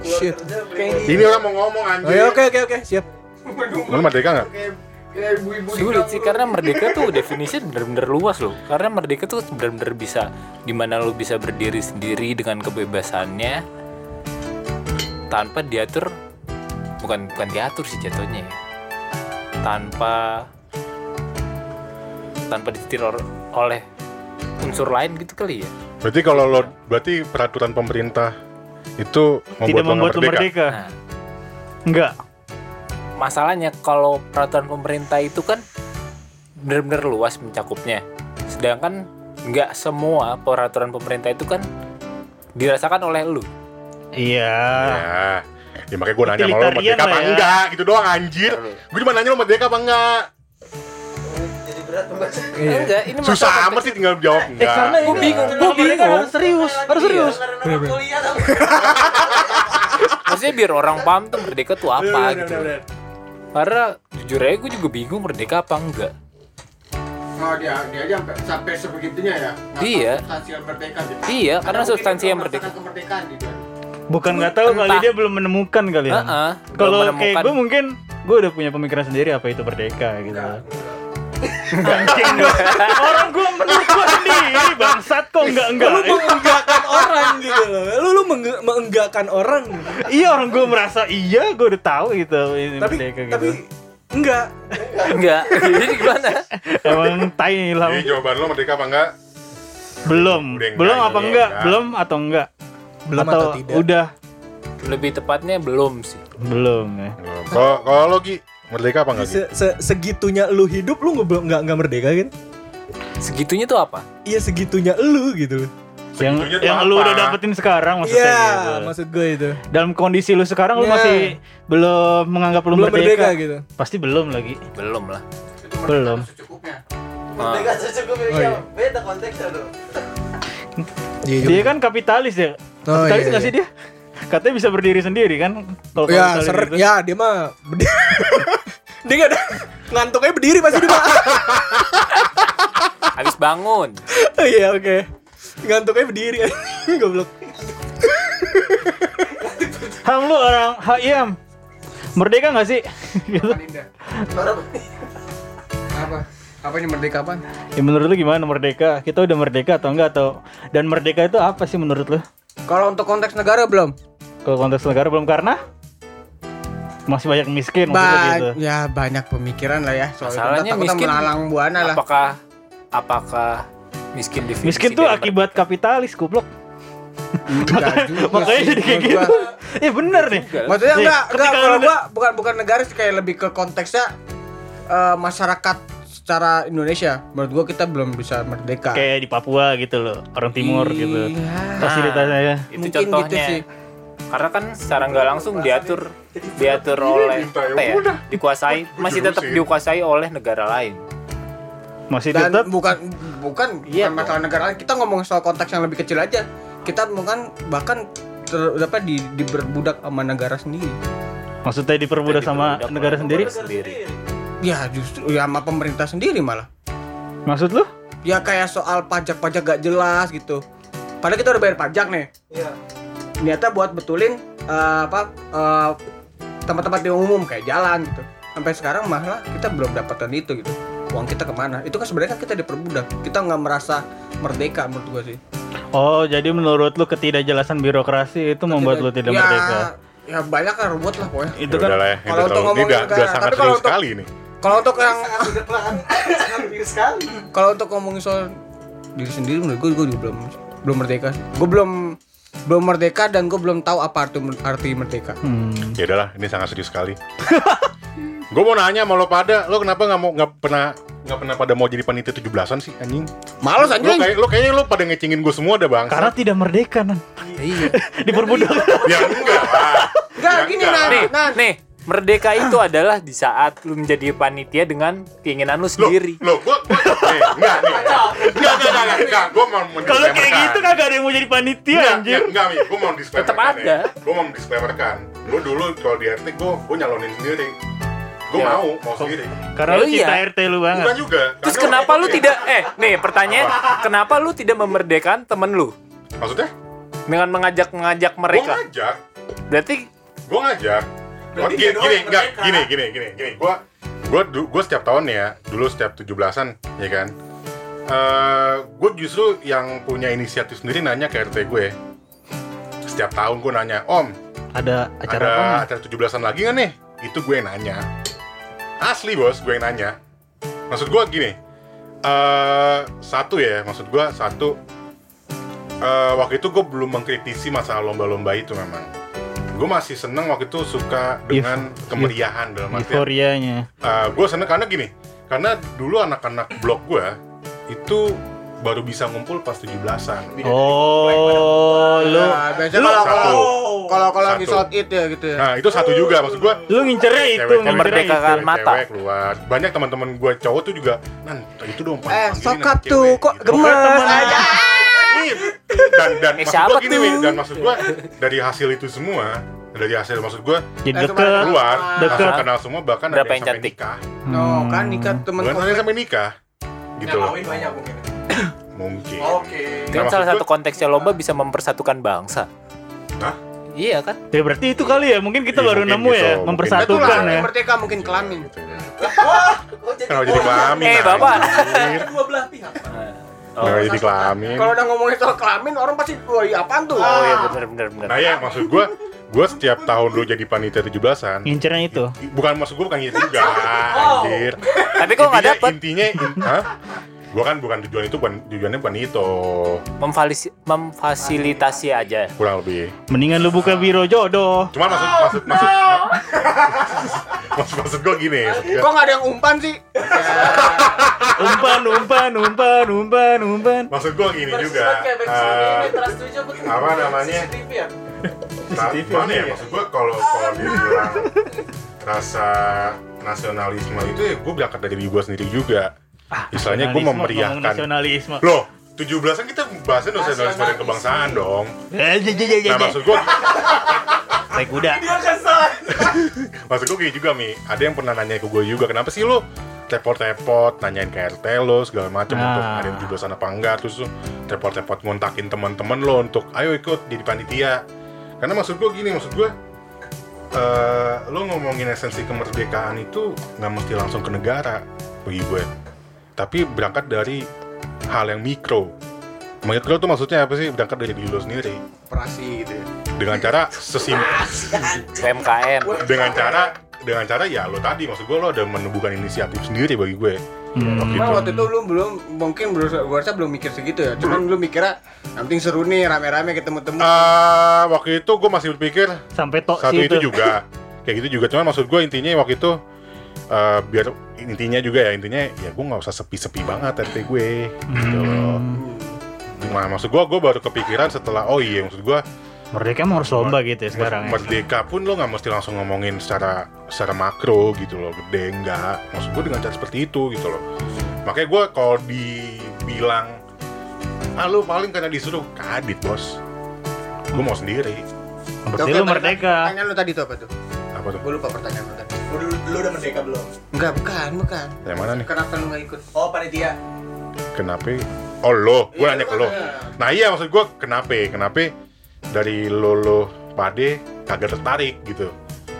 Shit. Ini orang mau ngomong Oh, anjir. ya, oke oke oke, siap. Lo merdeka nggak? Sulit sih karena merdeka tuh definisinya bener-bener luas loh. Karena merdeka tuh bener-bener bisa di mana lu bisa berdiri sendiri dengan kebebasannya tanpa diatur bukan bukan diatur sih jatuhnya ya. Tanpa tanpa disetir or- oleh unsur lain gitu kali ya. Berarti kalau lo berarti peraturan pemerintah itu membuat Tidak lo membuat lu merdeka. merdeka. Nah, Enggak. masalahnya kalau peraturan pemerintah itu kan benar-benar luas mencakupnya sedangkan nggak semua peraturan pemerintah itu kan dirasakan oleh lu Iya. Ya. Ya makanya gue nanya sama lo merdeka apa ya. enggak gitu doang anjir. Gue cuma nanya lo merdeka apa enggak. Iya. enggak ini Susah amat sih tinggal jawab enggak. karena gue bingung gue bingung harus serius, harus serius. maksudnya biar orang paham tuh merdeka tuh apa gitu karena jujur aja gue juga bingung merdeka apa enggak Oh dia dia aja sampai, sampai sebegitunya ya. Iya. substansi yang merdeka gitu. iya karena substansi yang merdeka kemerdekaan gitu. Bukan nggak tahu kali dia belum menemukan kali ya. Heeh, Kalau belum kayak gue mungkin gue udah punya pemikiran sendiri apa itu merdeka gitu. Anjing gua. Orang gue menurut gue sendiri bangsat kok enggak enggak. Lu mengenggakkan orang gitu loh. Lu lu mengge- mengenggakkan orang. iya orang gue merasa iya gue udah tahu gitu ini Tapi merdeka gitu. tapi enggak. enggak jadi gimana Emang tai lah. Jadi jawaban lo merdeka apa enggak? Belum. Udah enggak, Belum ya, apa udah enggak? enggak. Belum atau enggak? Belum atau tidak? Udah lebih tepatnya belum sih belum ya. Kalau kalau lo Gi, merdeka apa enggak? Se -se Segitunya lu hidup lu nggak nggak nggak merdeka kan? segitunya tuh apa Iya segitunya lu gitu loh. Yang yang lu udah dapetin sekarang maksudnya Iya, gitu. maksud gue itu. Dalam kondisi lu sekarang lu Iya. masih belum menganggap lu Belum merdeka merdeka. gitu. Pasti belum lagi. belum lah Belum. Secukupnya. Ah, Oh, iya. beda konteksnya tuh Iya Dia kan kapitalis ya. Oh, Kapitalis iya, nggak sih dia? Katanya bisa berdiri sendiri kan? Kalau Ya, ser gitu. ya dia mah berdiri. dia gak ada ngantuknya berdiri pasti dia mah. Habis bangun. Oh iya oke. Ngantuknya berdiri Goblok. Ham lu orang HIM. Merdeka nggak sih? gitu. Linda. Apa? Apa ini merdeka apa? Ya menurut lu gimana merdeka? Kita udah merdeka atau enggak atau dan merdeka itu apa sih menurut lu? Kalau untuk konteks negara belum? Kalau konteks negara belum karena masih banyak miskin Ba gitu. ya banyak pemikiran lah ya soal itu. Masalahnya Takutnya miskin. melalang buana lah. Apakah apakah miskin definisi Miskin tuh akibat kapitalis goblok. Juga Makanya sih, jadi kayak gitu. Eh bener nih. Maksudnya enggak, enggak kalau gua bukan bukan negara sih kayak lebih ke konteksnya eh, masyarakat secara Indonesia. Menurut gua kita belum bisa merdeka. Kayak di Papua gitu loh, orang timur gitu. Iya. Fasilitasnya ya. Itu Mungkin contohnya. gitu sih. Karena kan secara nggak langsung diatur diatur oleh minta, ya apa ya? udah. Dikuasai masih tetap dikuasai oleh negara lain. Masih Dan tetap bukan bukan Iya, bukan masalah negara lain. Kita ngomong soal konteks yang lebih kecil aja. Kita bukan bahkan ter, apa di diberbudak sama negara sendiri. maksudnya diperbudak sama Diperbudak negara oleh sendiri. sendiri. Ya justru ya sama pemerintah sendiri malah. Maksud lu? Ya kayak soal pajak-pajak gak jelas gitu. Padahal kita udah bayar pajak nih. Iya. Niatnya buat betulin eh, apa eh, tempat-tempat yang umum kayak jalan gitu. Sampai sekarang malah kita belum dapatkan itu gitu. Uang kita ke mana? Itu kan sebenarnya kan kita diperbudak. Kita nggak merasa merdeka menurut gua sih. Oh, jadi menurut lu ketidakjelasan birokrasi itu membuat lu tidak ya, merdeka. Ya banyak kan ruwet lah pokoknya. Itu Ya kan udahlah ya, kalau untuk ngomongin negara, sangat tapi kalau untuk- sekali nih. Kalau untuk yang kalau untuk ngomongin soal diri sendiri menurut gue gue juga belum belum merdeka gue belum belum merdeka dan gue belum tahu apa arti arti merdeka Hmm. Ya udahlah, ini sangat serius sekali. gue mau nanya sama lo pada, lo kenapa nggak mau nggak pernah nggak pernah pada mau jadi panitia 17-an sih anjing? males Lo anjing kayak lo kayaknya lo pada ngecengin gue semua ada bang. Karena tidak merdeka nan. iya Diperbudak. ya enggak lah. enggak Ya gini nah, Nih, nah nih, merdeka itu adalah di saat lu menjadi panitia dengan keinginan lu sendiri. lo, gua, gua, nih, enggak, nih, enggak, enggak, enggak, enggak, enggak, gua mau Kalau kayak gitu kagak ada yang mau jadi panitia Enggak, anjir. enggak, enggak, Mi. Gua mau disclaimer Tetap ada. Gua mau disclaimerkan. Gua dulu kalau di RT gua gua nyalonin sendiri. Gua Ya. mau, mau sendiri. Karena Ya lu iya. cinta RT lu banget. Bukan juga. Terus karena kenapa lu ya- tidak eh nih pertanyaan, kenapa lu tidak memerdekakan temen lu Maksudnya? dengan mengajak-ngajak Gua mereka? ngajak, Berarti gua ngajak. Gua gini, gini, enggak, gini, gini, gini, gini. Gua gua du- gua setiap tahun ya, dulu setiap 17-an, ya kan. Eh, gue justru yang punya inisiatif sendiri nanya ke RT gue. Setiap tahun gue nanya, Om, Ada acara ada apa? acara 17-an lagi nggak nih? Itu gue yang nanya. Asli bos, gue yang nanya. Maksud gue gini, eh satu ya, maksud gue satu. eh waktu itu gue belum mengkritisi masalah lomba-lomba itu memang. Gue masih seneng waktu itu suka dengan kemeriahan dalam artian. Euforianya. gue seneng karena gini, karena dulu anak-anak blok gue itu baru bisa ngumpul pas 17-an. Oh, lu Nah, lu- kalau Satu. kalau kalau kalau lagi sholat id ya gitu ya Nah, itu satu juga maksud gue. lu ngincernya itu, memerdekakan mata. cewek keluar banyak teman-teman gue cowok tuh juga nan itu dong eh anak tuh cewek," kok gitu. gemes temen- aja Nih, dan dan Eh, maksud gue gini tuh? Dan maksud gue dari hasil itu semua dari hasil maksud gue Jadi Eh, deket. keluar Deket. langsung kenal semua bahkan ada Berapa yang yang sampai cantik? nikah no kan nikah temen bukan ada yang komplek. sampai nikah gitu loh banyak mungkin. mungkin Oke. kan Nah, salah maksud satu konteksnya lomba bisa mempersatukan bangsa. Hah? Iya kan? Ya berarti itu kali ya, mungkin kita Iya, baru mungkin nemu gitu, ya, mungkin. mempersatukan itulah ya. merdeka mungkin kelamin gitu ya. Kenapa jadi kelamin? Eh, Bapak. Dua belah pihak. Kenapa jadi kelamin? kalau udah ngomongin soal kelamin orang pasti wah iya apaan tuh Oh iya benar benar benar. Nah ya maksud gue, gue setiap tahun dulu jadi panitia 17-an Ngincernya itu. Bukan maksud gue bukan gitu juga, anjir Tapi kok nggak dapet Intinya, in, hah? Gue kan bukan tujuan itu, bukan, tujuannya bukan itu memfalis- memfasilitasi aja. Kurang lebih Mendingan lu buka biro jodoh. Cuman maksud, maksud, maksud Maksud, maksud gue gini maksud gua- kok nggak ada yang umpan sih Umpan, umpan, umpan, umpan, umpan. Maksud gue gini juga eh, apa namanya? CCTV ya? Nah, gimana ya maksud gue kalau kalau dibilang rasa nasionalisme itu ya gue berangkat dari diri gue sendiri juga Misalnya gue memeriahkan nasionalisme. Loh, 17-an kita bahasnya nasionalisme dan kebangsaan dong. Eh, Nah maksud gue, Naik kuda. maksud gue gini juga Mi. Ada yang pernah nanya ke gue juga Kenapa sih lo repot-repot nanyain ke RT lo segala macam Ah. untuk ada yang jublosan apa enggak? Terus tuh repot-repot ngontakin teman-teman lo untuk ayo ikut jadi panitia karena maksud gue gini maksud gue eh lo ngomongin esensi kemerdekaan itu nggak mesti langsung ke negara bagi gue tapi berangkat dari hal yang mikro. Mikro tuh maksudnya apa sih? Berangkat dari diri lo sendiri. Operasi gitu ya. Dengan cara sesimpel PMKM dengan cara dengan cara ya lo tadi maksud gue lo ada menemukan inisiatif sendiri bagi gue. Hmm. waktu Cuma itu. waktu itu lu belum mungkin belum gua rasa belum mikir segitu ya. Cuman lu mikirnya yang penting seru nih rame-rame ketemu-temu. Ah, waktu itu gue masih berpikir Sampai tok satu itu. juga. Kayak gitu juga. Cuman maksud gue intinya waktu itu eh, biar intinya juga ya intinya ya gue nggak usah sepi-sepi banget RT gue gitu loh. Nah, maksud gue gue baru kepikiran setelah oh iya maksud gue Merdeka emang harus lomba gitu ya sekarang ya. merdeka pun lo nggak mesti langsung ngomongin secara secara makro gitu loh gede enggak maksud gue dengan cara seperti itu gitu loh makanya gue kalau dibilang ah lu paling karena disuruh kadit bos gue mau sendiri Berarti lu merdeka. Pertanyaan lu tadi tuh apa tuh? apa tuh Gua lupa pertanyaan lu tadi. Lu, lu udah merdeka belum? Enggak, bukan, bukan. yang mana nih Kenapa lu nggak ikut? Oh panitia. kenapa oh lo gue Iya, nanya ke lo nah iya maksud gue kenapa kenapa dari lo lo pade kagak tertarik gitu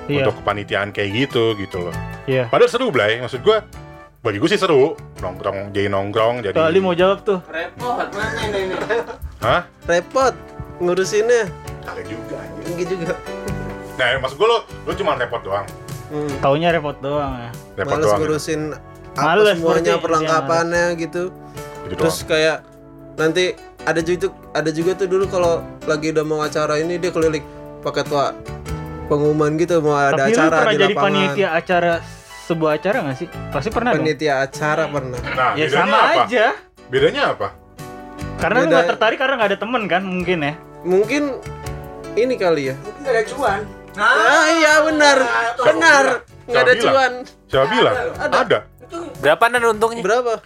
Iya. untuk kepanitiaan kayak gitu gitu loh Iya. padahal seru Blay maksud gue bagi gue sih seru nongkrong jadi nongkrong jadi Kali mau jawab tuh. Repot, mana ini ini? Hah? Repot ngurusinnya. Kagak juga. Gitu juga. Nah, maksud gue lo, lo cuma repot doang. Hmm. Taunya repot doang ya. Repot Males doang. ngurusin apa Males, semuanya berarti, perlengkapannya gitu. Gitu Terus doang. kayak nanti ada juga ada juga tuh dulu kalau lagi udah mau acara ini dia keliling pakai tua pengumuman gitu mau ada Tapi lu acara pernah di jadi lapangan. panitia acara sebuah acara gak sih? Pasti pernah dong. Panitia acara pernah. Nah, Ya sama apa? aja. Bedanya apa? Karena lu Beda- gak tertarik karena gak ada temen kan mungkin ya. Mungkin ini kali ya. Mungkin nggak ada cuan. Ah, iya benar. Benar. Nggak ada cuan. Siapa bilang? Ada. berapa nan untungnya Berapa?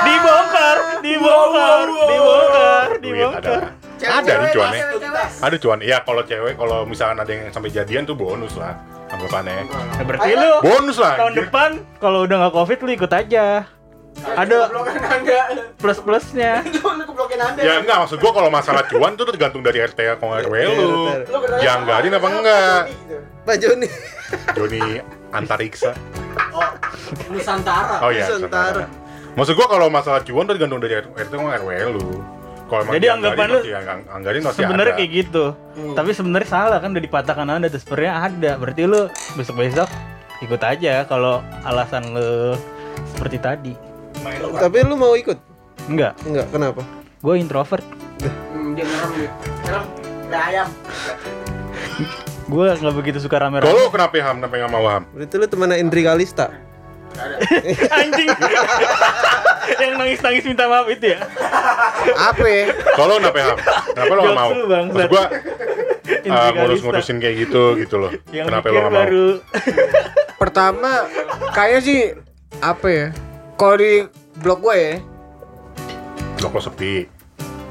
Dibongkar, dibongkar, dibongkar, Duit dibongkar. ada. Ada nih cuannya. Ada cuan. Ya kalau cewek kalau misalkan ada yang sampai jadian tuh bonus lah anggapannya. Nah, berarti lu Bonus lah. tahun depan kalau udah gak covid lu ikut aja. Ada plus plusnya. Anda. Ya enggak maksud gua kalau masalah cuan tuh tergantung dari RT atau RW lu. Yang anggarin apa enggak? Pak Joni. Joni Antariksa. Nusantara. Oh iya, Nusantara. Maksud gua kalau masalah cuan tuh tergantung dari RT sama RW lu. Kalau emang Jadi anggapan lu anggarin masih Sebenarnya kayak gitu. Tapi sebenarnya salah kan udah dipatahkan anda tuh sebenarnya ada. Berarti lu besok-besok ikut aja kalau alasan lu seperti tadi. Tapi lu mau ikut? Enggak, Enggak, kenapa? gue introvert. Hmm, dia ngerem dia. Ayam. Gue nggak begitu suka rame-rame. Kalau lu kenapa Ham? Kenapa nggak mau Ham? Berarti lu temannya Indri Kalista. Anjing. Yang nangis-nangis minta maaf itu ya. Apa ya? Kalau kenapa Ham? Kenapa lu nggak mau? Maksud gua Indri uh, Kalista. ngurus-ngurusin kayak gitu gitu loh. Yang kenapa lu mikir nggak mau? baru. Pertama, kayak sih apa ya? Kalau di blog gue ya, Blok lo sepi.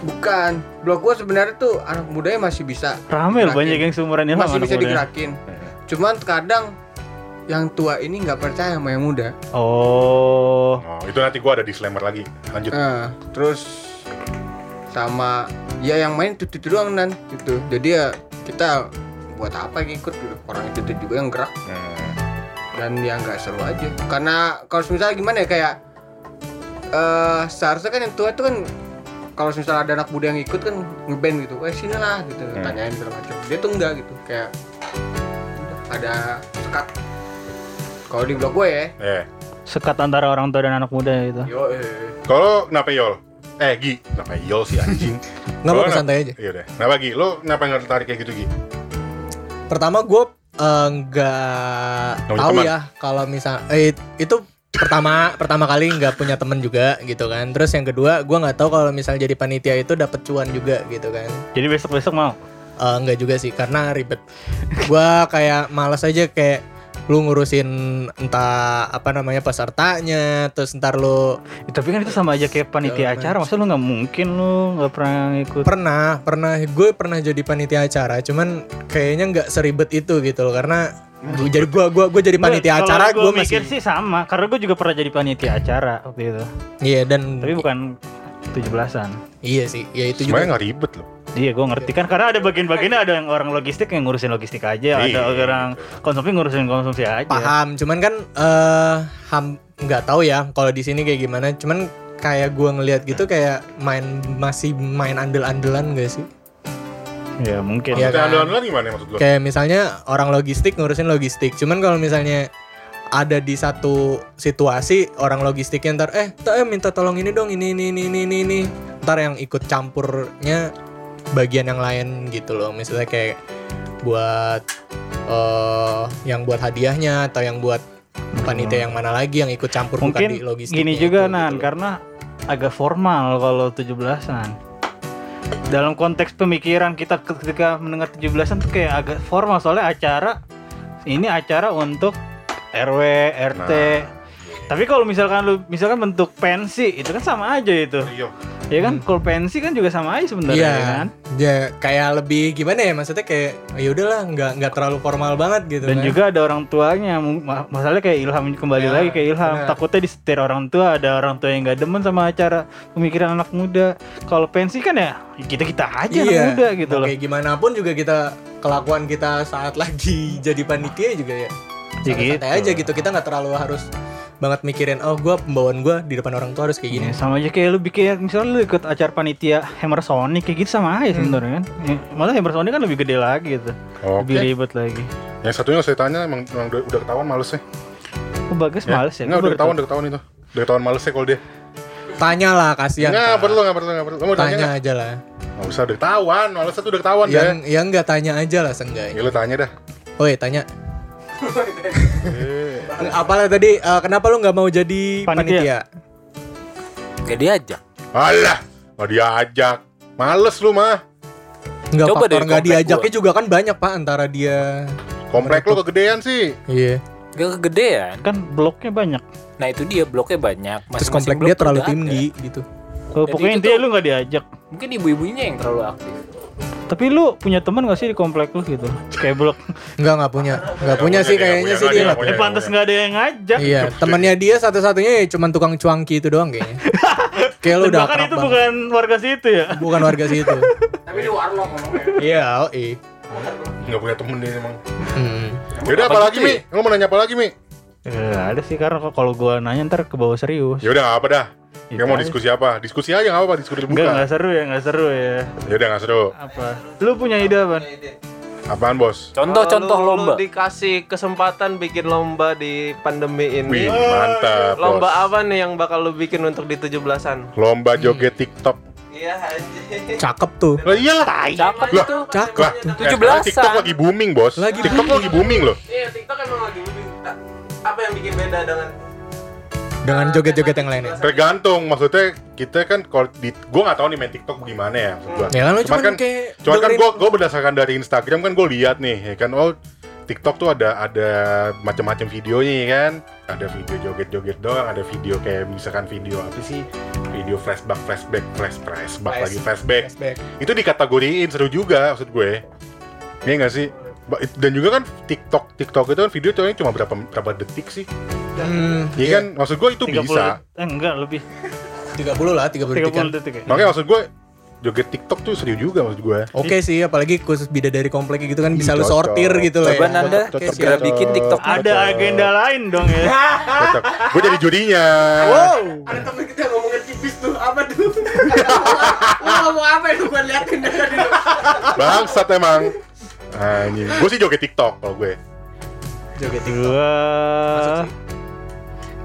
bukan. Blog gue sebenarnya tuh anak mudanya masih bisa. Rame loh banyak yang seumuran Ilham masih anak bisa muda. digerakin. Cuman kadang yang tua ini nggak percaya sama yang muda. Oh. Oh, itu nanti gua ada disclaimer lagi. Lanjut. Nah, terus sama ya yang main itu itu doang nan gitu. Jadi ya kita buat apa ikut gitu. Orang itu itu juga yang gerak Hmm. Dan ya nggak seru aja. Karena kalau misalnya gimana ya kayak eh seharusnya kan yang tua itu kan kalau misalnya ada anak muda yang ikut kan ngeband gitu, eh sini lah gitu, Hmm. tanyain segala macam. Dia tuh enggak gitu, kayak ada sekat. Kalau di blog gue ya, Eh, Sekat antara orang tua dan anak muda itu. yo eh. kalau kenapa Yol? Eh, Gi, kenapa Yol sih anjing? Nggak Kalau santai aja. Iya deh. Kenapa Gi? Lo kenapa nggak tertarik kayak gitu Gi? Pertama gue nggak Nggak punya tahu teman. ya kalau misal eh, itu pertama pertama kali nggak punya temen juga gitu kan. Terus yang kedua gue nggak tahu kalau misal jadi panitia itu dapat cuan juga gitu kan. Jadi besok-besok mau. Eh, enggak juga sih karena ribet. Gua kayak malas aja kayak lu ngurusin entah apa namanya pesertanya, terus ntar lu Ya, tapi kan itu sama aja kayak panitia acara. Masa lu nggak mungkin lu nggak pernah ikut? pernah pernah gue pernah jadi panitia acara, cuman kayaknya nggak seribet itu gitu loh karena Gua jadi gua gua gua jadi panitia Kalau acara gua gua mikir masih sih sama, karena gue juga pernah jadi panitia acara waktu itu. Iya dan Tapi bukan 17-an. iya sih, ya itu Sebenarnya juga. nggak ribet loh. Iya, gue ngerti kan karena ada bagian-bagiannya ada yang orang logistik yang ngurusin logistik aja, ada Iya. orang konsumsi ngurusin konsumsi aja. Paham, cuman kan eh ham nggak tahu ya kalau di sini kayak gimana. Cuman kayak gua ngelihat gitu kayak main masih main andel-andelan gak sih? Ya mungkin. Maksudnya kan? andalan gimana maksud lo? Kayak misalnya orang logistik ngurusin logistik. Cuman kalau misalnya ada di satu situasi orang logistiknya ntar eh tak eh, minta tolong ini dong ini ini ini ini ini, ini. ntar yang ikut campurnya bagian yang lain gitu loh misalnya kayak buat eh yang buat hadiahnya atau yang buat panitia yang mana lagi yang ikut campur bukan mungkin di logistik gini juga Nan, karena agak formal kalau 17-an. Dalam konteks pemikiran kita ketika mendengar 17-an tuh kayak agak formal soalnya acara ini acara untuk RW, RT. Tapi kalau misalkan lu misalkan bentuk pensi itu kan sama aja itu. Iya. Ya kan pensi kan juga sama aja sebenarnya Iya, ya kan. ya kayak lebih gimana ya maksudnya kayak ya udahlah nggak nggak terlalu formal banget gitu Dan kan. juga ada orang tuanya, masalahnya kayak Ilham kembali Ya, lagi kayak Ilham. benar. Takutnya disetir orang tua, ada orang tua yang nggak demen sama acara pemikiran anak muda. Kalau pensi kan ya kita kita aja anak muda gitu mau loh. Kayak gimana pun juga kita kelakuan kita saat lagi jadi panitia juga ya. Ya Santai aja gitu kita nggak terlalu harus banget mikirin oh gua pembawaan gua di depan orang tua harus kayak gini. Ya, sama aja kayak lu bikin misalnya lu ikut acara panitia Hammer Sonic kayak gitu sama aja sebenarnya kan. Ya, malah Hammer Sonic kan lebih gede lagi gitu. Oke. Lebih ribet lagi. Yang satunya saya tanya emang, emang udah, udah ketahuan malesnya. Oh, bagus males ya. Enggak, udah ketahuan, tahu. udah ketahuan itu. Udah ketahuan malesnya kalau dia. Tanya lah kasihan. Enggak perlu, enggak perlu, enggak perlu. Kamu mau tanya Tanya enggak? aja lah. Enggak usah, udah ketahuan. Malesnya tuh udah ketahuan deh. Yang yang nggak tanya aja lah Ya seenggaknya. lu tanya dah. Oi tanya. Apalah tadi eh, kenapa lu nggak mau jadi Panitia. panitia? Gak diajak. Alah, enggak diajak. Males lu mah. Nggak Coba faktor deh, nggak diajaknya juga kan banyak pak antara dia. Komplek lu kegedean sih. Iya. Gak kegedean. Kan bloknya banyak. Nah itu dia bloknya banyak. Terus Masing-masing komplek blok dia terlalu udah ada. tinggi gitu. Jadi pokoknya intinya tuh- lu nggak diajak. Mungkin ibu-ibunya yang terlalu aktif. Tapi lu punya teman gak sih di komplek lu gitu? Kayak blok. Nggak nggak punya. Nggak punya sih kayaknya sih dia. Eh pantas nggak ada yang ngajak. Iya, temannya dia satu-satunya ya cuman tukang cuangki itu doang kayaknya. Kayak lu udah bahkan itu bukan warga situ ya. bukan warga situ. Tapi di warlock ngomongnya. Iya, oh iya. Enggak punya temen dia emang. Hmm. Yaudah apa lagi, gitu Mi? Lu mau nanya apa lagi, Mi? Eh, ada sih karena kalau gua nanya ntar ke bawah serius. Ya udah nggak apa dah. Kamu mau aja. diskusi apa? Diskusi aja nggak apa-apa, diskusi Enggak, terbuka. enggak seru ya, enggak seru ya. Ya udah nggak seru. Apa? Lu punya ide apa? Apaan, Bos? Contoh-contoh lu- lomba. lu dikasih kesempatan bikin lomba di pandemi ini. Wih, mantap, Lomba Bos. apa nih yang bakal lu bikin untuk di 17-an? Lomba joget TikTok. Iya. Cakep tuh. Lah iyalah. Cakep Lah, itu. Cakep. Lah, tuh. eh, 17-an. TikTok lagi booming, Bos. Lagi TikTok lagi booming loh. Iya, TikTok emang lagi booming. Apa yang bikin beda dengan Dengan joget-joget yang lainnya. Tergantung, maksudnya kita kan kalau di gua nggak tahu nih main TikTok gimana ya maksud gua. Ya kan Cuman cuman kan Cuman kan gue gue berdasarkan dari Instagram kan gue lihat nih ya kan oh TikTok tuh ada ada macam-macam videonya ya kan ada video joget-joget doang ada video kayak misalkan video apa sih video flashback flashback flash flashback Flash- lagi flashback flashback. itu dikategoriin seru juga maksud gue Iya nggak sih dan juga kan TikTok TikTok itu kan video cuma berapa berapa detik sih Hmm, Iya kan maksud gue itu 30 bisa Eh, enggak, lebih 30 lah, 30 detik kan. 30 detik ya. makanya maksud gue joget TikTok tuh seru juga maksud gue Oke sih, apalagi khusus bidadari komplek gitu kan bisa lu sortir gitu loh. Coba ya. Nanda Oke sih. segera bikin TikTok. Ada Cocok. agenda lain dong ya. gue jadi jurinya Wow. Ada temen kita ngomongin tipis tuh, apa tuh? Lu ngomong apa itu gua liatin dari. Bangsat emang. Anjing. Gue sih joget TikTok kalau gue. Joget TikTok. Gua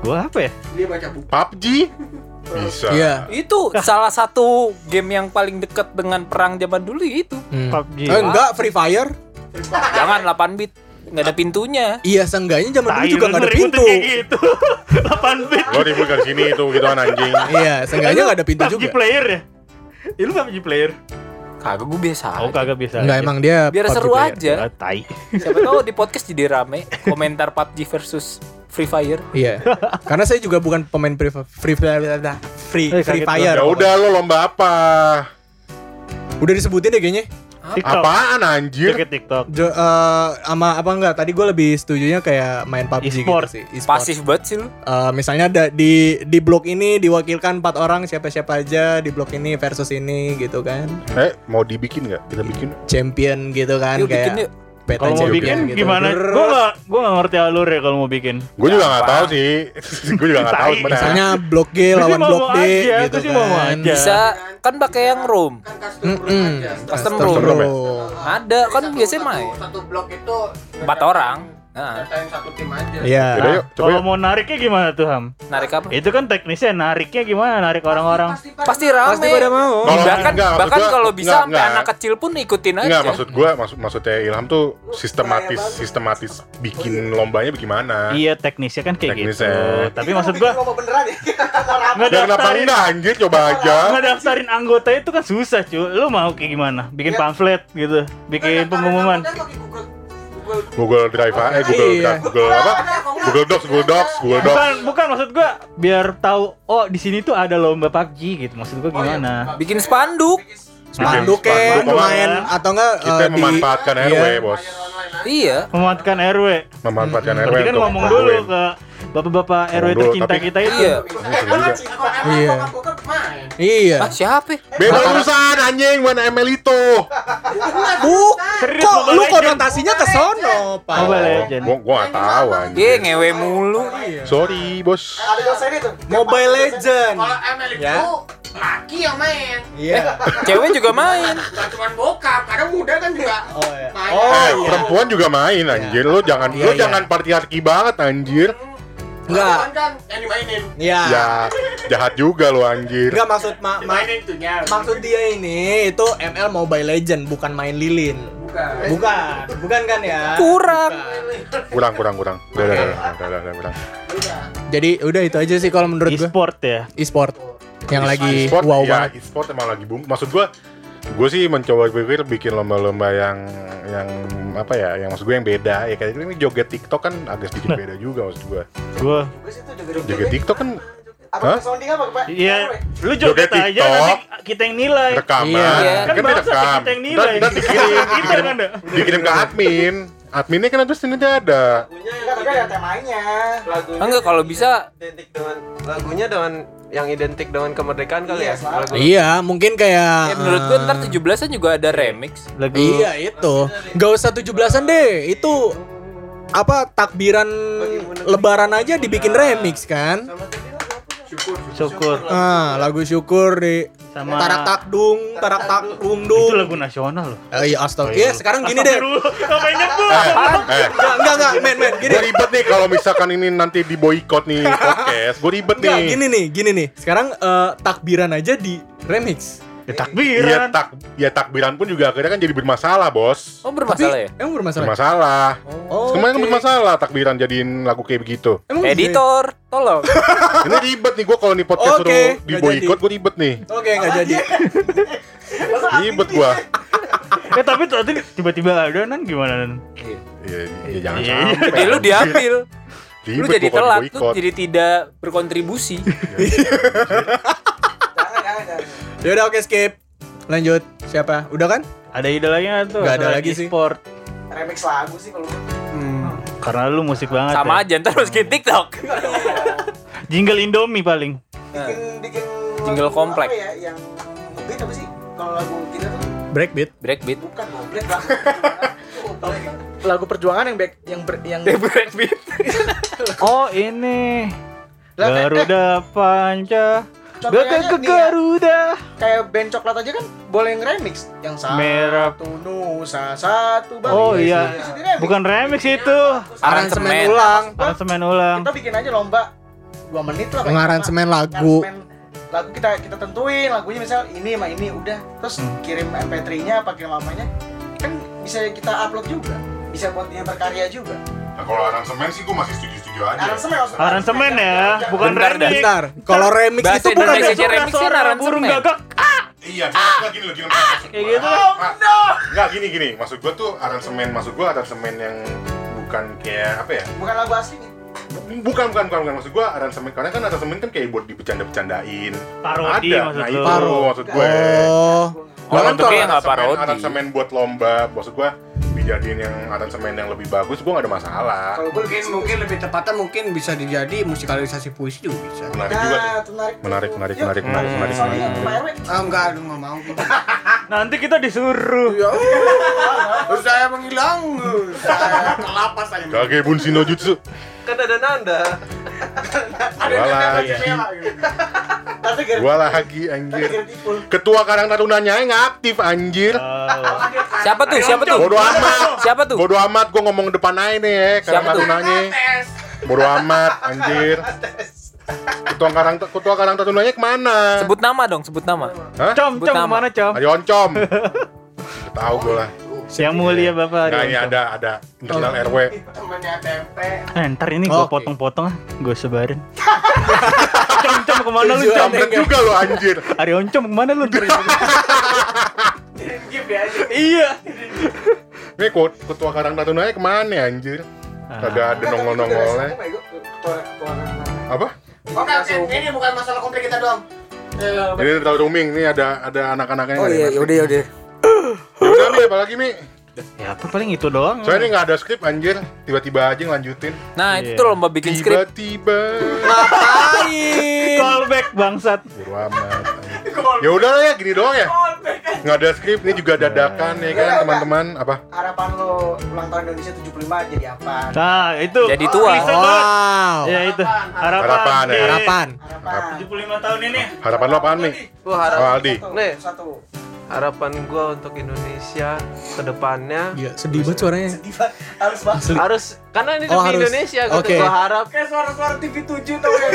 Gua apa ya? Dia baca buku. PUBG bisa. Iya. Itu salah satu game yang paling dekat dengan perang zaman dulu itu. Hmm. PUBG. Eh, enggak, Free Fire. Jangan 8 bit, nggak ada pintunya. Iya, seenggaknya zaman dulu juga nggak ada pintu. kayak gitu. 8 bit. Lo ribut dari sini itu gitu kan anjing. Iya, seenggaknya nggak ada pintu PUBG juga. player ya? Ya lu PUBG player? Kagak gue biasa. Oh aja. kagak bisa. Enggak, emang dia Biar PUBG seru player. aja. Tai. Siapa tahu di podcast jadi rame komentar PUBG versus Free Fire. Iya. Karena saya juga bukan pemain free free free, free, Eh, free fire. Ya udah lo lomba apa? Udah disebutin deh kayaknya. TikTok. Apaan anjir? Joget TikTok. Jo, eh, sama apa enggak? Tadi gue lebih setujunya kayak main PUBG E-sport. gitu sih. E-sport. Pasif banget sih lu. Eh, misalnya ada di di blok ini diwakilkan empat orang siapa-siapa aja di blok ini versus ini gitu kan. Eh, mau dibikin nggak? Kita bikin. Champion gitu kan Yuk bikin kayak yuk. Peta Kalau mau bikin gitu. gimana? Gue gak, gue gak ngerti alur ya kalau mau bikin. Gue juga nggak Gampang. tahu sih. Gue juga nggak tahu. Misalnya blok G lawan blok D gitu kan. Bisa kan pakai yang room. Mm-mm. Custom Custom room. room. Ada kan biasanya main. Satu blok itu Empat orang. Nah, datain satu tim aja. Iya. Yuk, coba Kalau yuk. mau nariknya gimana tuh Ham? narik apa? Itu kan teknisnya nariknya gimana? Narik orang-orang. Pasti rame. Pasti pada mau. Kalau- bahkan enggak, bahkan gua- kalau bisa enggak, sampai enggak. anak kecil pun ikutin aja. Enggak, maksud gua maksud maksudnya Ilham tuh sistematis sistematis bikin lombanya bagaimana? Iya teknisnya kan kayak gitu. Teknisnya. Tapi maksud gua mau beneran ya? nggak kenapa daftarin enggak anjir coba aja. nggak daftarin anggota itu kan susah cuy. Lu mau kayak gimana? Bikin pamflet gitu, bikin pengumuman. Google Drive eh Google Iya. Drive, Google apa? Google Docs, Google Docs, Google Docs. Bukan, bukan maksud gua biar tahu oh di sini tuh ada lomba PUBG gitu. Maksud gua gimana? Bikin spanduk. Spanduk spanduk, main atau enggak Kita eh, di- memanfaatkan iya. RW, Bos. Iya. Memanfaatkan RW. Memanfaatkan RW Berarti kan ngomong dulu ke bapak-bapak RW tercinta kita itu. Iya. Seru juga. Iya. Iya. Ah, siapa? Beda urusan anjing mana ML itu. Buk. Serius, Kok lu konotasinya ke sono, Pak? Mobile Legend. Gua tahu Ye, anjing. ngewe mulu. Sorry, Bos. Mobile Legend. Kalau ML itu Ya. laki yang main. Iya. Cewek juga main. Gak cuma bokap, kadang muda kan juga Oh iya. main. Eh, perempuan juga main anjir. Lu jangan Iya, lu iya. jangan patriarki banget anjir. Enggak. Perempuan kan yang dimainin. Iya. Ya, jahat juga lu anjir. Enggak maksud ma ma- maksud dia ini itu ML Mobile Legend bukan main lilin. Bukan. Bukan, bukan kan ya? Kurang. Kurang, kurang, kurang. Udah, udah, udah, udah, udah, udah. Jadi udah itu aja sih kalau menurut gue. E-sport ya. E-sport yang lagi E-sport, wow ya, banget. e-sport emang lagi boom. Maksud gua gue sih mencoba pikir bikin lomba-lomba yang yang apa ya yang maksud gue yang beda ya kayak ini joget TikTok kan agak sedikit beda juga maksud gue Gua joget TikTok kan Hah? Apa sounding apa, Pak? Iya, lu joget Joget aja TikTok. nanti kita yang nilai. rekaman Iya. Kan kan bangsa direkam kita yang nilai. dan dikirim Kita dikirim, kan ada. dikirim ke admin adminnya kan terus ini ada Enggak, tapi ada temanya. Lagunya Enggak kalau bisa lagunya dengan yang identik dengan kemerdekaan kali ya. Lagu Iya, mungkin kayak ya menurut gua ntar eh, 17-an juga ada remix. Lagu Iya itu Gak usah 17an deh Itu Apa takbiran lebaran aja dibikin remix kan syukur Ah lagu syukur di sama Tarak takdung Tarak takdung itu dung lagu nasional loh. Eh, Iya astaga. Iya. Sekarang gini deh. Ngapain nyebut? eh, Enggak enggak enggak. Men men gini. Gue ribet nih kalau misalkan ini nanti di boykot nih podcast. Gue ribet Enggak nih. gini nih gini nih. Sekarang eh, takbiran aja di remix Ya Iya takbiran. tak ya takbiran pun juga akhirnya kan jadi bermasalah bos Oh bermasalah ya? Emang bermasalah? bermasalah Oh, kemarin kan oke. bermasalah takbiran jadiin lagu kayak begitu Emang ya? Editor, tolong. ini ribet nih gue kalau nih podcast Oke, suruh di boykot gue ribet nih Oke nggak jadi ribet gue Eh tapi tadi tiba-tiba ada nan gimana nan? ya, ya jangan Iya. sampai Jadi lu diambil. Lu ribet jadi gua kalau telat, lu jadi tidak berkontribusi. Jangan. Yaudah oke skip Lanjut Siapa? Udah kan? Ada ide lagi nggak tuh? Nggak ada lagi sih. e-sport. Remix lagu sih kalau Karena lu musik banget. Sama ya. aja ntar masukin TikTok. Jingle Indomie paling. bikin bikin Jingle lagu komplek. apa ya yang ngebeat apa sih? Kalau lagu kita tuh Breakbeat Breakbeat. bukan komplek lah. Lagu perjuangan yang back yang ber, yang Breakbeat. Oh ini. Eh, Garuda Panca. Gagal ke nih ya. Garuda. Kayak band coklat aja kan boleh nge-remix yang satu Merah. Nusa satu bang. Oh iya. Bisa di-remix. Bukan remix itu. Aransemen Aransemen. ulang Aransemen ulang. Kita bikin aja lomba 2 menit lah. kayak Pengaransemen lagu Aransemen lagu kita kita tentuin lagunya misal ini sama ini udah terus Hmm. kirim MP3-nya apa kirim apanya kan bisa kita upload juga bisa buat dia berkarya juga Nah, kalau aransemen sih gue masih setuju-setuju aja aransemen Aransemen ya, bukan Bentar remix. Bentar Kalau remix Bahasa itu bukan remix remix kan Suara aransemen. burung gagak. iya nggak gini loh gini loh Kayak gitu. nggak gini gini maksud gue tuh aransemen maksud gue aransemen yang bukan kayak apa ya bukan lagu aslinya bukan bukan bukan, bukan. maksud gue aransemen karena kan aransemen kan kayak buat dibecanda-becandain Parodi ada maksud nah itu Paro. maksud gue Oh Kalau bentuknya untuk nggak parodi. aransemen buat lomba, maksud gua dijadiin yang aransemen yang lebih bagus, gua nggak ada masalah. Kalau gue mungkin mungkin lebih tepatnya mungkin bisa dijadi musikalisasi puisi juga bisa. Menarik juga tuh. Menarik, menarik, menarik, menarik, menarik, menarik. Ah enggak, aduh nggak mau. Nanti kita disuruh. Ya, Terus saya menghilang. Saya kelapas saya. Kage Bunshin no Jutsu. Kan ada Nanda. Gua lagi. Gua lagi anjir. Ketua Karang Tarunanya nggak aktif anjir. Siapa tuh? Siapa tuh? Bodo amat. Siapa tuh? Bodo amat gua ngomong depan aja nih ya, Karang? Tarunanya. Bodo amat anjir. Ketua Karang Ketua Karang Tarunanya ke mana? Sebut nama dong, sebut nama. Hah? Com, Sebut com nama. ke mana com? Ayo oncom. Tahu gua lah. Yang mulia bapak. Nah, ini Oncom. ada ada internal RW. Temennya tempe. Eh, ntar ini gue potong-potong ah, gue sebarin. com, com ke mana lu com? Kampret juga lo anjir. Ari Oncom ke mana lu? Ya aja. iya. Ini ketua Karang Tarunanya ke mana ya, anjir? Kagak ada nongol-nongolnya. Apa? Oke, oke. Ini bukan masalah konflik kita doang. Ini tahu rooming, ini ada ada anak-anaknya. Oh iya, yaudah yaudah. Ya udah Mi, apalagi Mi? Ya apa paling itu doang. Soalnya ini nggak ada skrip anjir, tiba-tiba aja ngelanjutin. Nah, itu Iya. tuh lomba bikin skrip. Tiba-tiba. Callback bangsat. Buru amat. Ya udah lah ya, gini doang ya. Nggak ada skrip, ini juga dadakan ya kan teman-teman. Apa? Harapan lo ulang tahun Indonesia 75 jadi apa? Nah, itu. Jadi tua. Banget. Wow. Ya itu. Harapan. Harapan, ya. di Harapan. Harapan. 75 tahun ini. Harapan lo apaan Mi? Gua Oh Aldi. nih Satu. Harapan gua untuk Indonesia ke depannya Iya, sedih banget suaranya. Harus banget. Asli. harus karena ini Oh, harus. Indonesia gitu. Oke. Gua harap Kayak suara-suara TV 7 tau ya.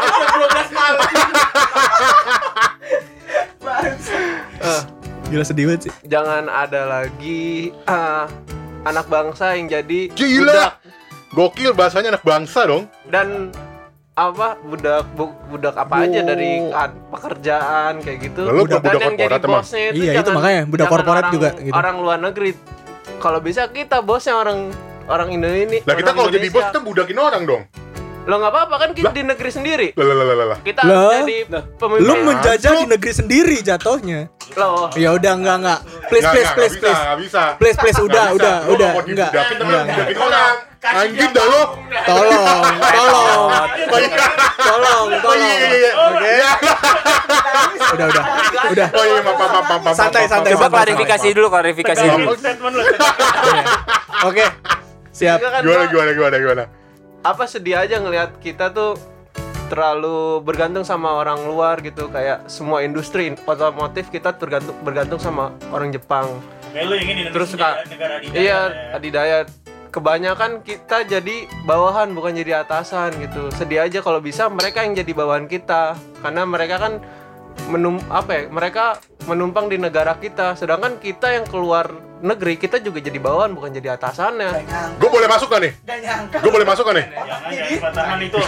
Jam 12 malam. eh, Gila sedih banget sih. jangan ada lagi ah, anak bangsa yang jadi budak Gila. Gokil bahasanya anak bangsa dong. dan apa budak bu- budak apa aja dari ah, pekerjaan kayak gitu. Lalu dan budak yang jadi bosnya itu Iya, itu jangan, makanya, budak korporat orang, juga gitu. orang luar negeri. Kalau bisa kita bosnya orang orang Indonesia Lah kita kalau jadi bos kita budakin orang dong. Lo nggak apa-apa kan kita di negeri sendiri Lah lah lah lah, lah. kita Lah. harus jadi pemimpin Lu menjajah di negeri sendiri jatuhnya. Loh, Ya udah enggak enggak. Please Nggak, please nggak, please nggak bisa, please. nggak bisa. Please please udah Nggak bisa. udah udah mau enggak. dibudakin tapi Enggak. budakin orang. Anjing dah lo. Tolong, tolong, tolong, Oh tolong. iya iya iya. Oke. Udah udah. Udah. Oh iya maaf maaf maaf. Santai, santai, Coba klarifikasi dulu, klarifikasi dulu. Oke. Siap. Kan Gimana gua- gimana gimana gimana. Apa sedih aja ngelihat kita tuh terlalu bergantung sama orang luar gitu kayak semua industri otomotif kita tergantung bergantung sama orang Jepang Kayak lu ingin Indonesia Terus, negara adidaya. iya ya. adidaya kebanyakan kita jadi bawahan bukan jadi atasan gitu sedih aja kalau bisa mereka yang jadi bawahan kita karena mereka kan menum apa ya mereka menumpang di negara kita sedangkan kita yang keluar negeri kita juga jadi bawahan bukan jadi atasannya Gue boleh masuk gak nih? Gak. Gue boleh masuk gak nih? Jangan itu.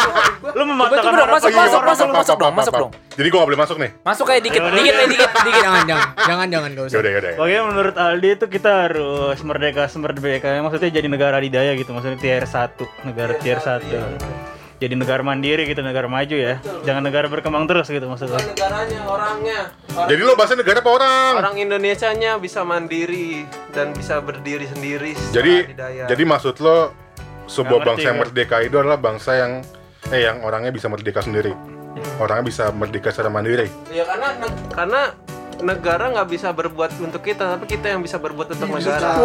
Lu. Lu mematahkan masuk, orang. masuk, masuk, masuk maaf, dong, masuk dong. Jadi gue gak boleh masuk nih? Masuk kayak dikit, dikit, dikit, dikit. Jangan jangan jangan jangan enggak usah. Yaudah yaudah. Pokoknya menurut Aldi itu kita harus merdeka merdeka maksudnya jadi negara adidaya gitu maksudnya tier 1 negara tier 1 jadi negara mandiri gitu negara maju ya jangan negara berkembang terus gitu maksudnya negaranya orangnya Jadi lo bahasa negara apa orang? orang Indonesianya bisa mandiri dan bisa berdiri sendiri Jadi adidaya. jadi maksud lo sebuah Nggak bangsa ngerti, yang merdeka itu adalah bangsa yang eh yang orangnya bisa merdeka sendiri. Orangnya bisa merdeka secara mandiri. ya karena karena negara nggak bisa berbuat untuk kita tapi kita yang bisa berbuat untuk negara Sedap,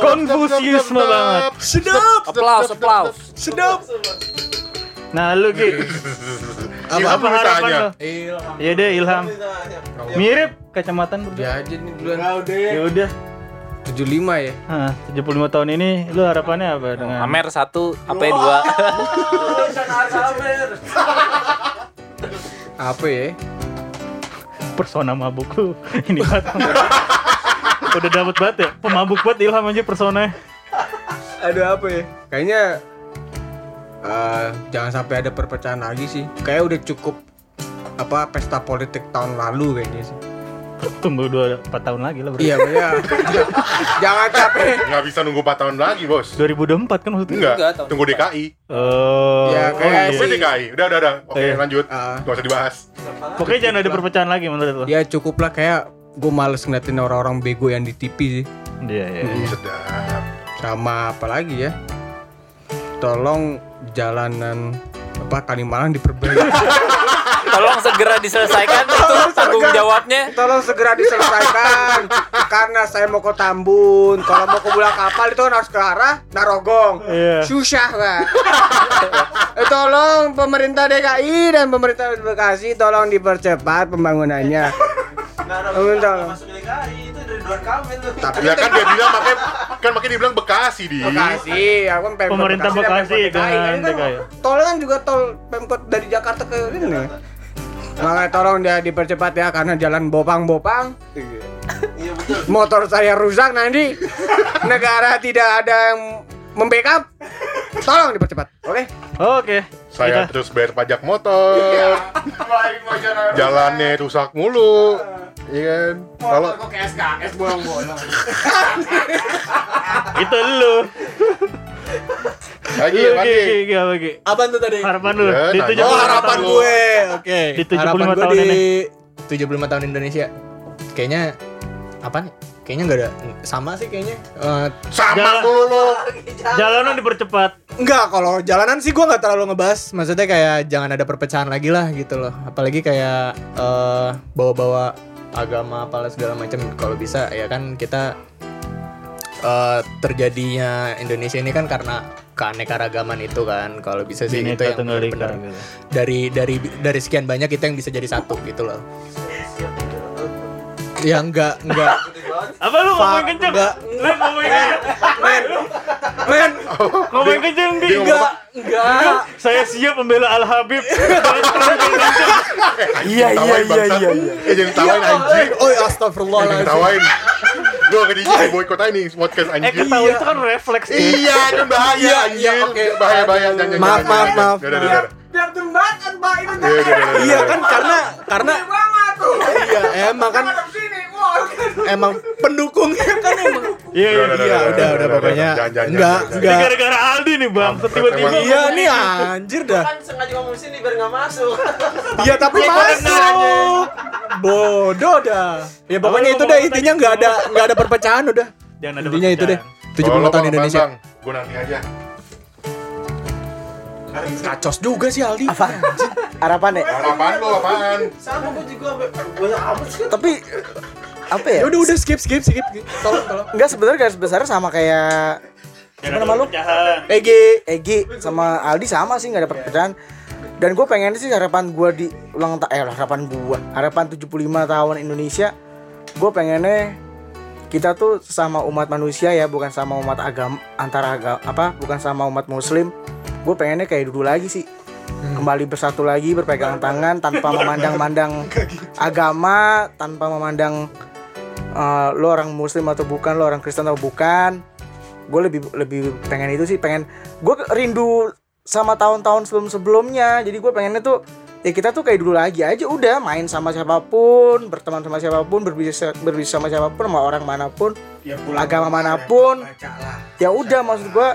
Konfusius banget. Sedap. Aplaus, aplaus. Sedap. nah lu Ilham apa lu harapan tanya. lo iya deh Ilham mirip kacamataan berdua Dia aja nih duluan. ya udah 75 ya. Nah, 75 tahun ini lu harapannya apa dengan Amer satu, apa ya dua? Apa ya? persona mabuk lu ini banget udah dapet banget ya pemabuk banget Ilham aja personanya Aduh apa ya? Kayaknya eh, jangan sampai ada perpecahan lagi sih. Kayak udah cukup apa pesta politik tahun lalu kayaknya sih. Tunggu 2 4 tahun lagi lah bro. Iya, iya. Jangan capek. Nggak bisa nunggu 4 tahun lagi, Bos. 2024 kan maksudnya. Enggak, tunggu. DKI. Oh. Ya, oh, kayak iya. Gue DKI. Udah, udah, udah. Oke, Iya. lanjut. Ah. Nggak usah dibahas. Pokoknya jangan ada perpecahan lagi menurut lo. Ya cukup lah kayak gue males ngeliatin orang-orang bego yang di TV sih. Iya, iya. Hmm, Sedap. Sama apa lagi ya? Tolong jalanan apa Kalimalang diperbaiki. Tolong segera diselesaikan itu tanggung jawabnya. Tolong segera diselesaikan karena saya mau ke Tambun. Kalau mau ke Bulak Kapal itu kan harus ke arah Narogong. Iya. Susah pak. eh, tolong pemerintah DKI dan pemerintah Bekasi tolong dipercepat pembangunannya. Tolong, tolong. Tapi Ya kan dia bilang makanya kan makanya dia bilang Bekasi di. Bekasi, aku kan Pemkot Pemerintah Bekasi Pemkot DKI. kan DKI. Tol kan juga tol Pemkot dari Jakarta ke ini. Makanya tolong dia dipercepat ya karena jalan bopang-bopang. Motor saya rusak nanti. Negara tidak ada yang membackup. Tolong dipercepat. Oke? Oke. Saya Kita- terus bayar pajak motor. Jalannya rusak mulu. Iya kan? Kalau kok kayak SKS bolong-bolong. Itu lu. lagi lagi. Gi, Gi, apa tuh tadi? Harapan lu Ya, di nanya. 75 Oh harapan tahun. gue, oke. Di 75 harapan gue tahun di ini. 75 tahun Indonesia. Kayaknya apa nih? Kayaknya nggak ada sama sih kayaknya. Eh, Sama Jalan- mulu lu. Jalanan dipercepat. Enggak, kalau jalanan sih gue nggak terlalu ngebahas. Maksudnya kayak jangan ada perpecahan lagi lah gitu loh. Apalagi kayak eh, bawa-bawa agama apalah segala macam. Kalau bisa ya kan kita eh, terjadinya Indonesia ini kan karena keanekaragaman itu kan. Kalau bisa sih itu Bineka yang Tunggal Ika benar-benar gitu. dari dari dari sekian banyak kita yang bisa jadi satu gitu loh. Ya enggak, enggak. Apa lu ngomongin Fuck, kenceng? enggak. Lu ngomongin Men, men, ngomongin kenceng ngomong enggak, enggak. Saya siap membela Al Habib. Iya iya iya iya. Eh jangan tawain anjing. Oh, Jangan astagfirullahaladzim. tawain. Gue gak diizinin boykot aja nih podcast Eh anjing. ketawa itu kan refleks Gi. Iya, kan bahaya Iya, anjir. iya, oke. Bahaya bahaya jangan jangan. Maaf, jangan, maaf, jangan. maaf. Biar Pak itu Iya, Iya kan karena karena iya emang kan wah. emang pendukungnya kan emang Iya iya. Udah, iya udah udah pokoknya enggak enggak gara-gara Aldi nih bang. Tiba-tiba. Iya nih anjir dah Kan sengaja ngomong sini biar nggak masuk. iya tapi masuk bodoh dah ya pokoknya itu deh intinya nggak ada nggak ada perpecahan udah Jangan ada intinya itu deh perpecahan. 75 tahun Indonesia Gue nanti aja. Kacos juga sih Aldi. Harapan ya? Apaan lu apaan? Sama gue juga banyak amat sih. tapi apa ya? Ya udah udah skip skip skip. Tolong tolong. Enggak sebenarnya garis besarnya sama kayak Siapa nama lu? Egi. Egi sama Aldi sama sih nggak ada perbedaan dan gue pengen sih harapan gue di ulang tahun eh harapan gue harapan 75 tahun Indonesia gue pengennya kita tuh sesama umat manusia ya bukan sama umat agama antara agama apa bukan sama umat muslim gue pengennya kayak dulu lagi sih. Kembali bersatu lagi berpegangan tangan tanpa memandang-mandang agama tanpa memandang eh, lo orang muslim atau bukan lo orang Kristen atau bukan. Gue lebih lebih pengen itu sih pengen gue rindu sama tahun-tahun sebelum sebelumnya jadi gue pengennya tuh ya kita tuh kayak dulu lagi aja udah main sama siapa pun berteman sama siapa pun berbisnis berbisnis sama siapa pun sama orang mana pun agama mana pun. ya udah maksud gue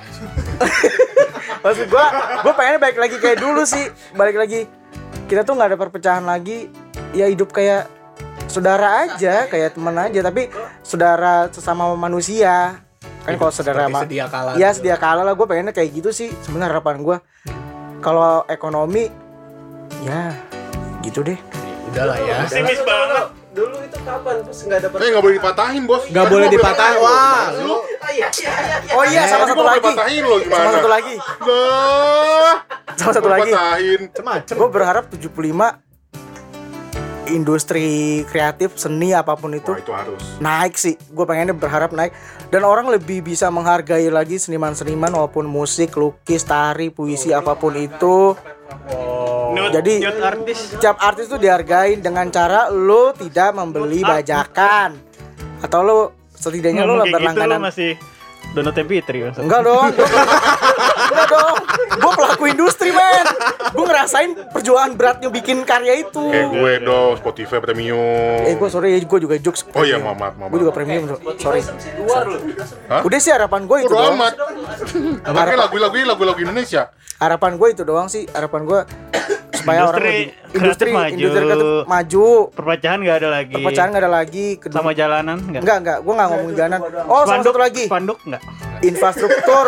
maksud gue gue pengen balik lagi kayak dulu sih. Balik lagi kita tuh nggak ada perpecahan lagi. Ya hidup kayak saudara aja kayak teman aja tapi saudara sesama manusia. Kan kalau saudara ma- sedia kala ya sedia kala lah gue pengennya kayak gitu sih. Sebenarnya harapan gue kalau ekonomi ya gitu deh udahlah ya Pesimis banget. Dulu itu kapan? Terus nggak ada Eh nggak boleh dipatahin bos. nggak boleh dipatahin wah lu oh iya sama satu gua mau lagi dipatahin lo gimana? sama satu lagi Lah. sama satu lagi Patahin. macem gue berharap 75 industri kreatif seni apa pun itu Wah itu harus. naik sih gue pengennya berharap naik dan orang lebih bisa menghargai lagi seniman-seniman walaupun musik lukis tari puisi apa pun itu Nude- Jadi- nude artis. setiap artis tuh dihargain dengan cara lo tidak membeli bajakan atau lo setidaknya lo kayak gitu berlangganan masih MP3 maksudnya. enggak dong enggak dong gue pelaku industri men gue ngerasain perjuangan beratnya bikin karya itu. Kayak gue dong, Spotify Premium. Eh gue sorry gue juga jokes. Oh iya, maaf, maaf, maaf. Gue juga premium bro. Sorry. Hah? Udah sih harapan gue itu Udah doang. amat. Makanya lagu-lagu lagu-lagu Indonesia. Harapan gue itu doang sih. Harapan gue supaya orang Industri lebih- industri kreatif industri maju. kreatif maju. Perpecahan nggak ada lagi. Perpecahan nggak ada lagi. Kedua- Sama jalanan nggak? Enggak enggak, gue nggak ngomongin jalanan. Oh, sama Spanduk satu lagi. Spanduk nggak? Infrastruktur.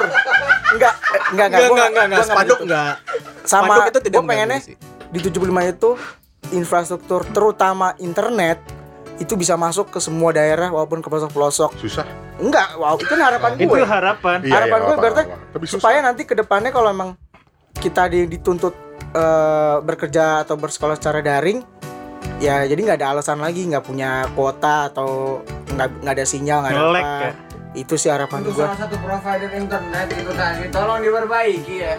Enggak, enggak enggak. Enggak, Gua enggak, enggak, Spanduk gitu. enggak. Sama Spanduk itu tidak gue pengennya sih. di 75 itu infrastruktur terutama internet itu bisa masuk ke semua daerah walaupun ke pelosok-pelosok. Susah. Enggak, wow, itu kan harapan gue. Itu harapan. Iya, harapan iya, gue apa, berarti apa. Tapi susah. supaya nanti ke depannya kalau emang kita di- dituntut eh, bekerja atau bersekolah secara daring ya jadi nggak ada alasan lagi nggak punya kuota atau nggak nggak ada sinyal nggak ada apa ya? Itu sih harapan Untuk gue salah satu provider internet itu tadi tolong diperbaiki ya.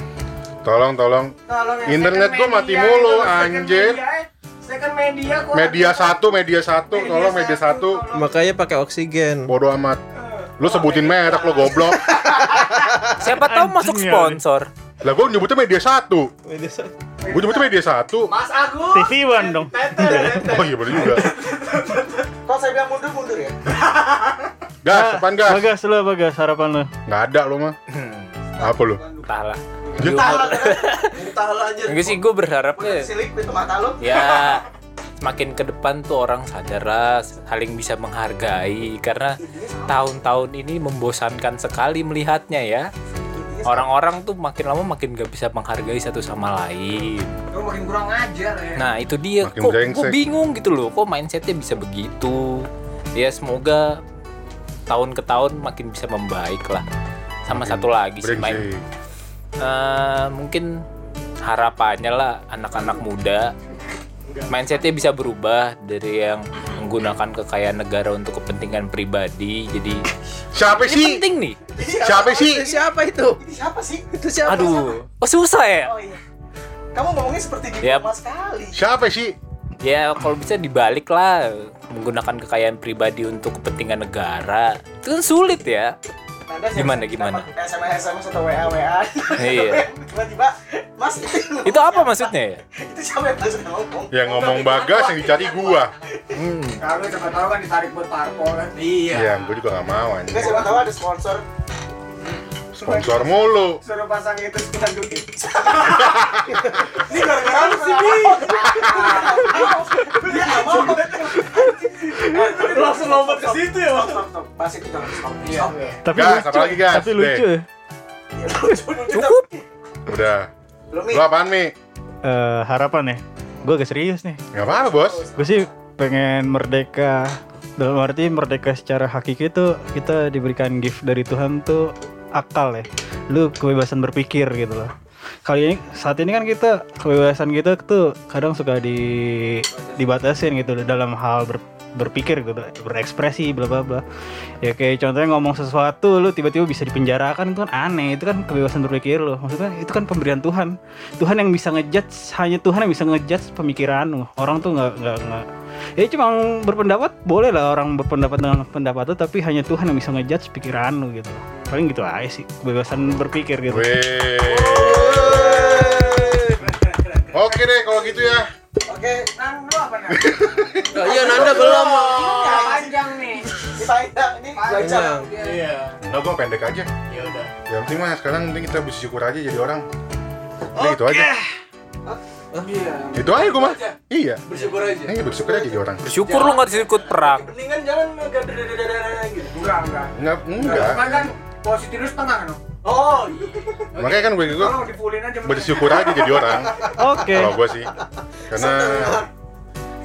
Tolong, tolong. Tolong yang Internet gua mati media mulu, anjir. media, eh. Second media gua Media satu, media satu, tolong media satu. Makanya pakai oksigen. Bodoh amat. Lu sebutin merek lo goblok. Siapa tahu masuk Anjing ya. sponsor. Lah gue nyebutnya media satu. Gue nyebutnya media satu. Mas Agus. TV One dong. Oh iya bener juga. kalau saya bilang mundur mundur ya Gas, depan gas. Bagas lu, bagas harapan lu. Nggak ada lo mah. Apa lo? Entahlah. Ya. Enggak sih gue berharapnya silik itu mata lu ya semakin ke depan tuh orang sadar lah saling bisa menghargai karena tahun-tahun ini membosankan sekali melihatnya ya orang-orang tuh makin lama makin gak bisa menghargai satu sama lain Lu makin kurang ajar ya. nah itu dia Makin kok brengsek. bingung gitu loh kok mindsetnya bisa begitu ya semoga tahun ke tahun makin bisa membaik lah sama Makin satu lagi sih main Brengsek. Eh, mungkin harapannya lah anak-anak muda mindsetnya bisa berubah dari yang menggunakan kekayaan negara untuk kepentingan pribadi jadi Siapa ini sih? penting nih Siapa sih? Siapa itu? ini siapa sih Itu siapa? aduh oh susah ya oh iya kamu ngomongnya seperti Yap. diplomat sekali Siapa sih? Ya kalau bisa dibalik lah menggunakan kekayaan pribadi untuk kepentingan negara itu kan sulit ya Gimana, gimana? SMS SMS atau WA WA Iya. tiba-tiba Mas itu, itu apa maksudnya ya itu siapa yang langsung ngomong Yang ngomong bagas yang dicari gua. Kalau siapa tahu kan ditarik buat parpol kan. Iya, gua juga gak mau anjing. siapa tahu ada sponsor Sponsor mulu. Suruh pasang itu spanduk itu. ini gara-gara lu sih Bi dia mau Langsung lompat ke situ ya, Bang. stop stop stop Tapi lucu. apa lagi, gas? Tapi lucu. Cukup Udah. Lu apaan, Mi? Eh, harapan ya. Gue agak serius nih. Gak apa-apa, bos. Gue sih pengen merdeka. Dalam arti merdeka secara hakiki itu kita diberikan gift dari Tuhan tuh akal ya. Lu kebebasan berpikir gitu loh. Kali ini saat ini kan kita kebebasan kita tuh kadang suka di dibatasin gitu dalam hal ber- berpikir gitu, berekspresi bla bla bla. Ya kayak contohnya ngomong sesuatu lu tiba-tiba bisa dipenjarakan itu kan aneh, itu kan kebebasan berpikir lo. Maksudnya itu kan pemberian Tuhan. Tuhan yang bisa ngejudge, hanya Tuhan yang bisa ngejudge pemikiran lu. Orang tuh nggak nggak nggak ya cuma berpendapat boleh lah orang berpendapat dengan pendapat tuh tapi hanya Tuhan yang bisa ngejudge pikiran lu gitu paling gitu aja sih kebebasan berpikir gitu. Oke deh kalau gitu ya. oke Nang lu apa nih? Iya, Nanda belum. Panjang nih. kita ini dua jam Iya. Enggak, gua pendek aja. Ya udah. Yang penting mah sekarang penting kita bersyukur aja jadi orang. Udah itu aja. Iya. Itu aja gua mah. Iya. Bersyukur aja. Iya bersyukur aja jadi orang. bersyukur lu nggak ikut perang mendingan jangan gadadadadadada gitu Enggak, enggak. Enggak, Enggak. enggak. Posisi lu setengah no. oh iya Makanya kan gue aja. bersyukur aja jadi orang. oke Kalau gue sih. Karena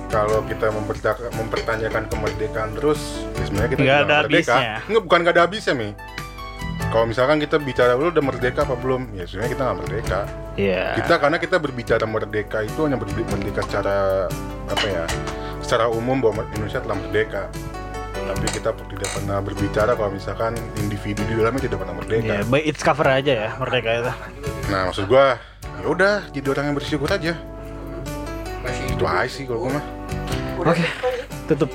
kalau kita memperta- mempertanyakan kemerdekaan terus, ya sebenarnya kita Nggak ada merdeka. habisnya. Enggak, bukan nggak ada habisnya, Mi. Kalau misalkan kita bicara lu udah merdeka apa belum? Ya sebenarnya kita nggak merdeka. Iya Kita karena kita berbicara merdeka itu hanya berbi- merdeka secara apa ya? Secara umum bahwa Indonesia telah merdeka. Tapi kita tidak pernah berbicara kalau misalkan individu di dalamnya tidak pernah merdeka. ya by its cover aja ya merdeka itu Nah, maksud gua ya udah jadi orang yang bersyukur aja. Itu aja sih kalau gua mah. oke tutup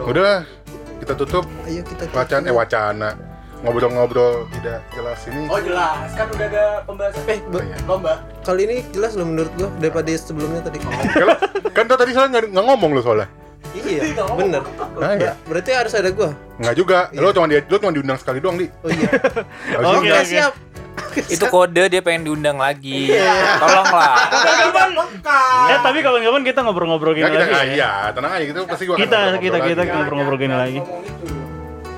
Udah kita tutup Ayo kita wacana eh wacana. ngobrol-ngobrol tidak jelas ini. Oh jelas, kan udah ada pembahasan. Eh, Oh, iya. lomba. Kali ini jelas loh menurut gua daripada sebelumnya tadi. Kalau kan tadi soalnya nggak nggak ngomong lo soalnya. Iya, bener. Nah, ya. Berarti harus ada gua. Nggak juga. Lo cuma di lo cuma diundang sekali doang, Di. Oh iya. Oke, nggak. oke. siap. Itu kode dia pengen diundang lagi. Tolonglah. Eh tapi kapan-kapan kita ngobrol-ngobrol gini kita, lagi. ah, ya. iya, tenang aja gitu pasti gua akan Kita kita kita ngobrol-ngobrol gini lagi.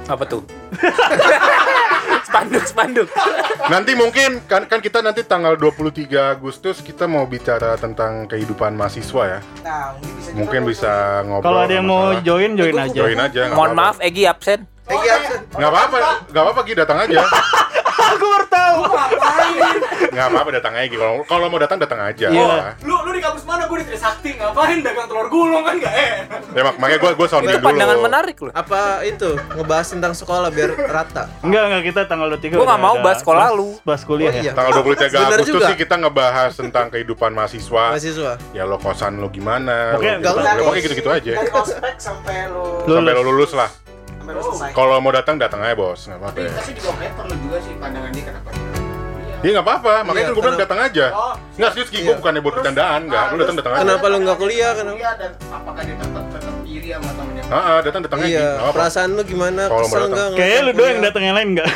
Apa tuh? spanduk, spanduk. Nanti mungkin kan kan kita nanti tanggal 23 Agustus kita mau bicara tentang kehidupan mahasiswa ya. Nah, mungkin bisa Mungkin bisa ngobrol. Kalau ada yang mau masalah. join join aja. join aja. Mohon maaf Egi absen. Iya, absen. Nggak apa-apa, nggak apa-apa Gi datang aja. Aku baru tahu. Nggak apa-apa datang aja. Kalau kalau mau datang datang aja. Iya. Lu lu di kampus mana? Gue di Trisakti. Ngapain dagang telur gulung kan gak enak. Ya mak makanya gue gue sounding Itu dulu. pandangan menarik loh. Apa itu ngebahas tentang sekolah biar rata? Enggak enggak kita tanggal 23 Gua nggak udah mau bahas sekolah lu. Bahas kuliah Oh, ya. iya. Tanggal 23 Bener Agustus juga. sih kita ngebahas tentang kehidupan mahasiswa. Mahasiswa. Ya lo kosan lo gimana? Oke, lo, gitu. Ya, pokoknya gitu-gitu aja. Dari ospek sampai lu Sampai lo lulus lah. selesai. Kalau mau datang datang aja bos, nggak apa-apa. Tapi ya. tapi juga kayak perlu juga sih pandangan dia kenapa. Iya nggak apa-apa, makanya Iya, kan gue bilang kenapa- datang aja. Oh, Nggak serius Ki, gue Iya. bukannya buat bercandaan, nggak. Lu datang datang aja. Kenapa lu nggak kuliah? Kenapa? Kuliah dan apakah dia tetap tetap iri sama temennya? Ah, ah, datang datang aja. Iya, Nggak perasaan lu gimana? Kalau mau Kesel datang. enggak? Kayaknya lu doang yang datang yang lain enggak?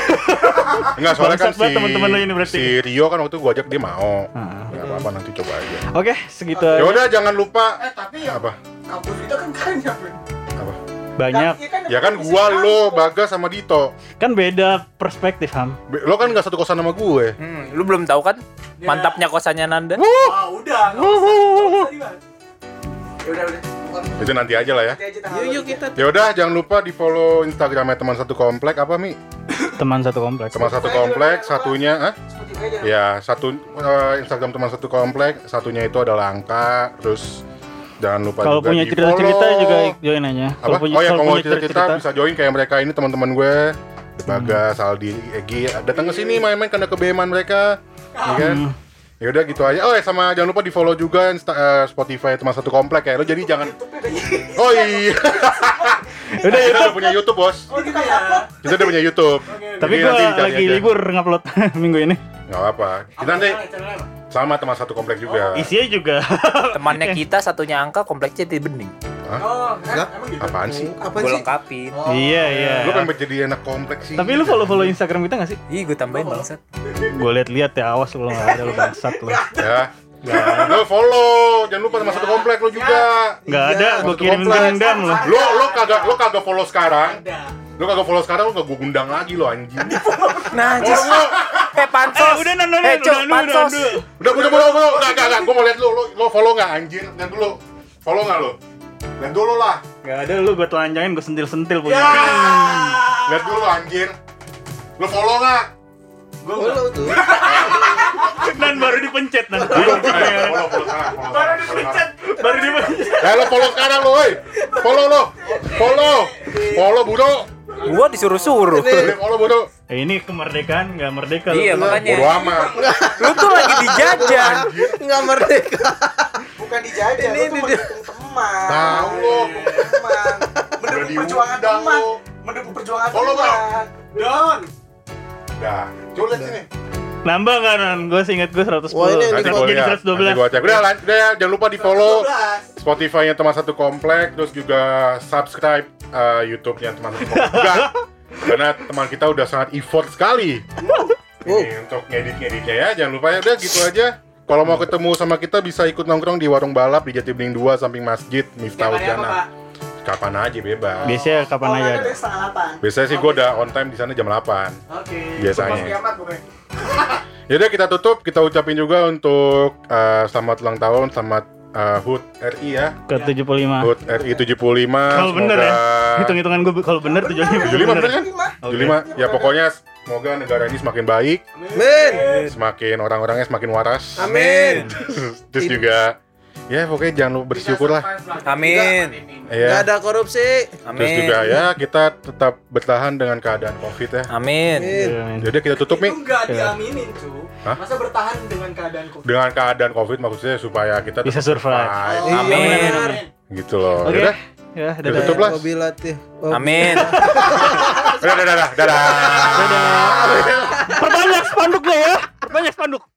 Enggak, soalnya kan si, teman-teman lu ini berarti. si Rio kan waktu gue ajak dia mau. Ah. Nggak apa-apa nanti coba aja. Oke, segitu Ya udah jangan lupa Eh tapi ya apa? kampus kita kan banyak. Bro. Banyak. Ya kan gua lo, Bagas sama Dito. Kan beda perspektif, Ham. Be- Lo kan nggak satu kosan sama gue. Hmm, lu belum tahu kan? Mantapnya kosannya Nanda. Ah, udah. usah- nggak usah dibahas. Ya udah udah. Itu nanti aja lah ya. Nanti aja tanggal Yuk, yuk kita. Ya udah jangan lupa di follow Instagramnya teman satu komplek apa mi? Teman satu kompleks. Teman satu komplek, satunya, ah? Ya satu eh, Instagram teman satu komplek, satunya itu adalah angka, terus jangan lupa Kalau punya cerita-cerita juga join aja. apa? Kalau punya oh ya kalau mau punya cerita-cerita bisa join kayak mereka ini teman-teman gue. Bagas, Aldi, Egi, datang ke sini main-main karena kebeman mereka, ya kan? Hmm. Ya udah gitu aja. Oh, ya sama jangan lupa di follow juga Insta- eh, Spotify teman satu komplek ya. Lo jadi jangan. Oh iya. Udah kita YouTube. udah punya YouTube bos. Oh, kita ya. Kita udah punya YouTube. Tapi Jadi gua lagi aja. libur ngupload minggu ini. Nggak apa. Kita nanti sama teman satu komplek juga. Isinya juga. Temannya kita satunya angka kompleknya di bening. Oh, Enggak. emang gitu. Apaan sih? Apa Gue sih? lengkapin. Iya, iya. Lu kan jadi anak kompleks sih. Tapi lu follow-follow Instagram kita gak sih? Ih, gue tambahin bangsat. Gue liat-liat ya, awas lu gak ada lu bangsat lu. Ya. Lu follow, jangan lupa sama satu komplek lu juga. Gak ada, gue kirim komplek. dendam lu. Lu lu kagak lu kagak follow sekarang. Ada. Lu kagak follow sekarang lu gak gua gundang lagi lu anjing. Nah, Follow lu. Eh, pansos. Eh, udah nonton Eh, udah udah pansos. Udah udah udah udah enggak enggak enggak gua mau lihat lu lu lu follow enggak anjir? Lihat dulu. Follow enggak lu? Lihat dulu lah. Gak ada lu, gue telanjangin, gue sentil-sentil punya. Lihat dulu anjir. Lu follow enggak? Follow tuh. Dan baru dipencet sekarang, follow sekarang. Baru dipencet. Ya lo follow sekarang lo, woi. Follow lo. Follow. Follow Budo. Gua disuruh-suruh. Ini follow Budo. Eh, ini kemerdekaan gak merdeka lu. Iya, Bodo makanya. amat. Lu tuh lagi dijajah. Enggak merdeka. Bukan dijajah, Ini- lu tuh mendukung teman. Tahu lo. Teman. Mendukung perjuangan teman. lo. Mendukung perjuangan teman. Don. Dah. Lihat sini. Nambah gak Ron? Gue seinget gue 110. Wah, ini Nanti Jadi lihat. 112. Nanti gua cek. Udah, lan- udah ya, jangan lupa di follow 12. Spotify-nya teman satu komplek, terus juga subscribe uh, YouTube-nya teman satu komplek. juga. Karena teman kita udah sangat effort sekali. Ini untuk ngedit-ngeditnya ya. Jangan lupa ya. Udah gitu aja. Kalau mau ketemu sama kita bisa ikut nongkrong di warung balap di Jati Bening 2 samping Masjid Miftahul hari apa, Jannah. Kapan aja bebas. Biasanya kapan Oh, aja ada setengah delapan. Biasanya sih gue udah on time di sana jam 8 Oke. biasanya. Kiamat pokoknya. Yaudah kita tutup, kita ucapin juga untuk uh, selamat ulang tahun, selamat uh, HUT RI ya. Ke 75. HUT RI 75. Kalau bener ya. Hitung-hitungan gue kalau bener 75. 75 bener kan? Oke. 75. Ya pokoknya semoga negara ini semakin baik, Amin. semakin orang-orangnya semakin waras. Amin. Terus juga ya pokoknya jangan bersyukur lah amin ya. nggak ada korupsi amin terus juga ya kita tetap bertahan dengan keadaan covid ya amin, iya, amin. jadi kita tutup nih itu iya. diaminin tuh Hah? masa bertahan dengan keadaan covid dengan keadaan covid maksudnya supaya kita bisa survive iya, oh, amin. amin. gitu loh okay. Yaudah. Ya, dadah. Tutup lah. Wabilatih. Amin. dadah, dadah, dadah. Dadah. Perbanyak spanduknya ya. Perbanyak spanduk.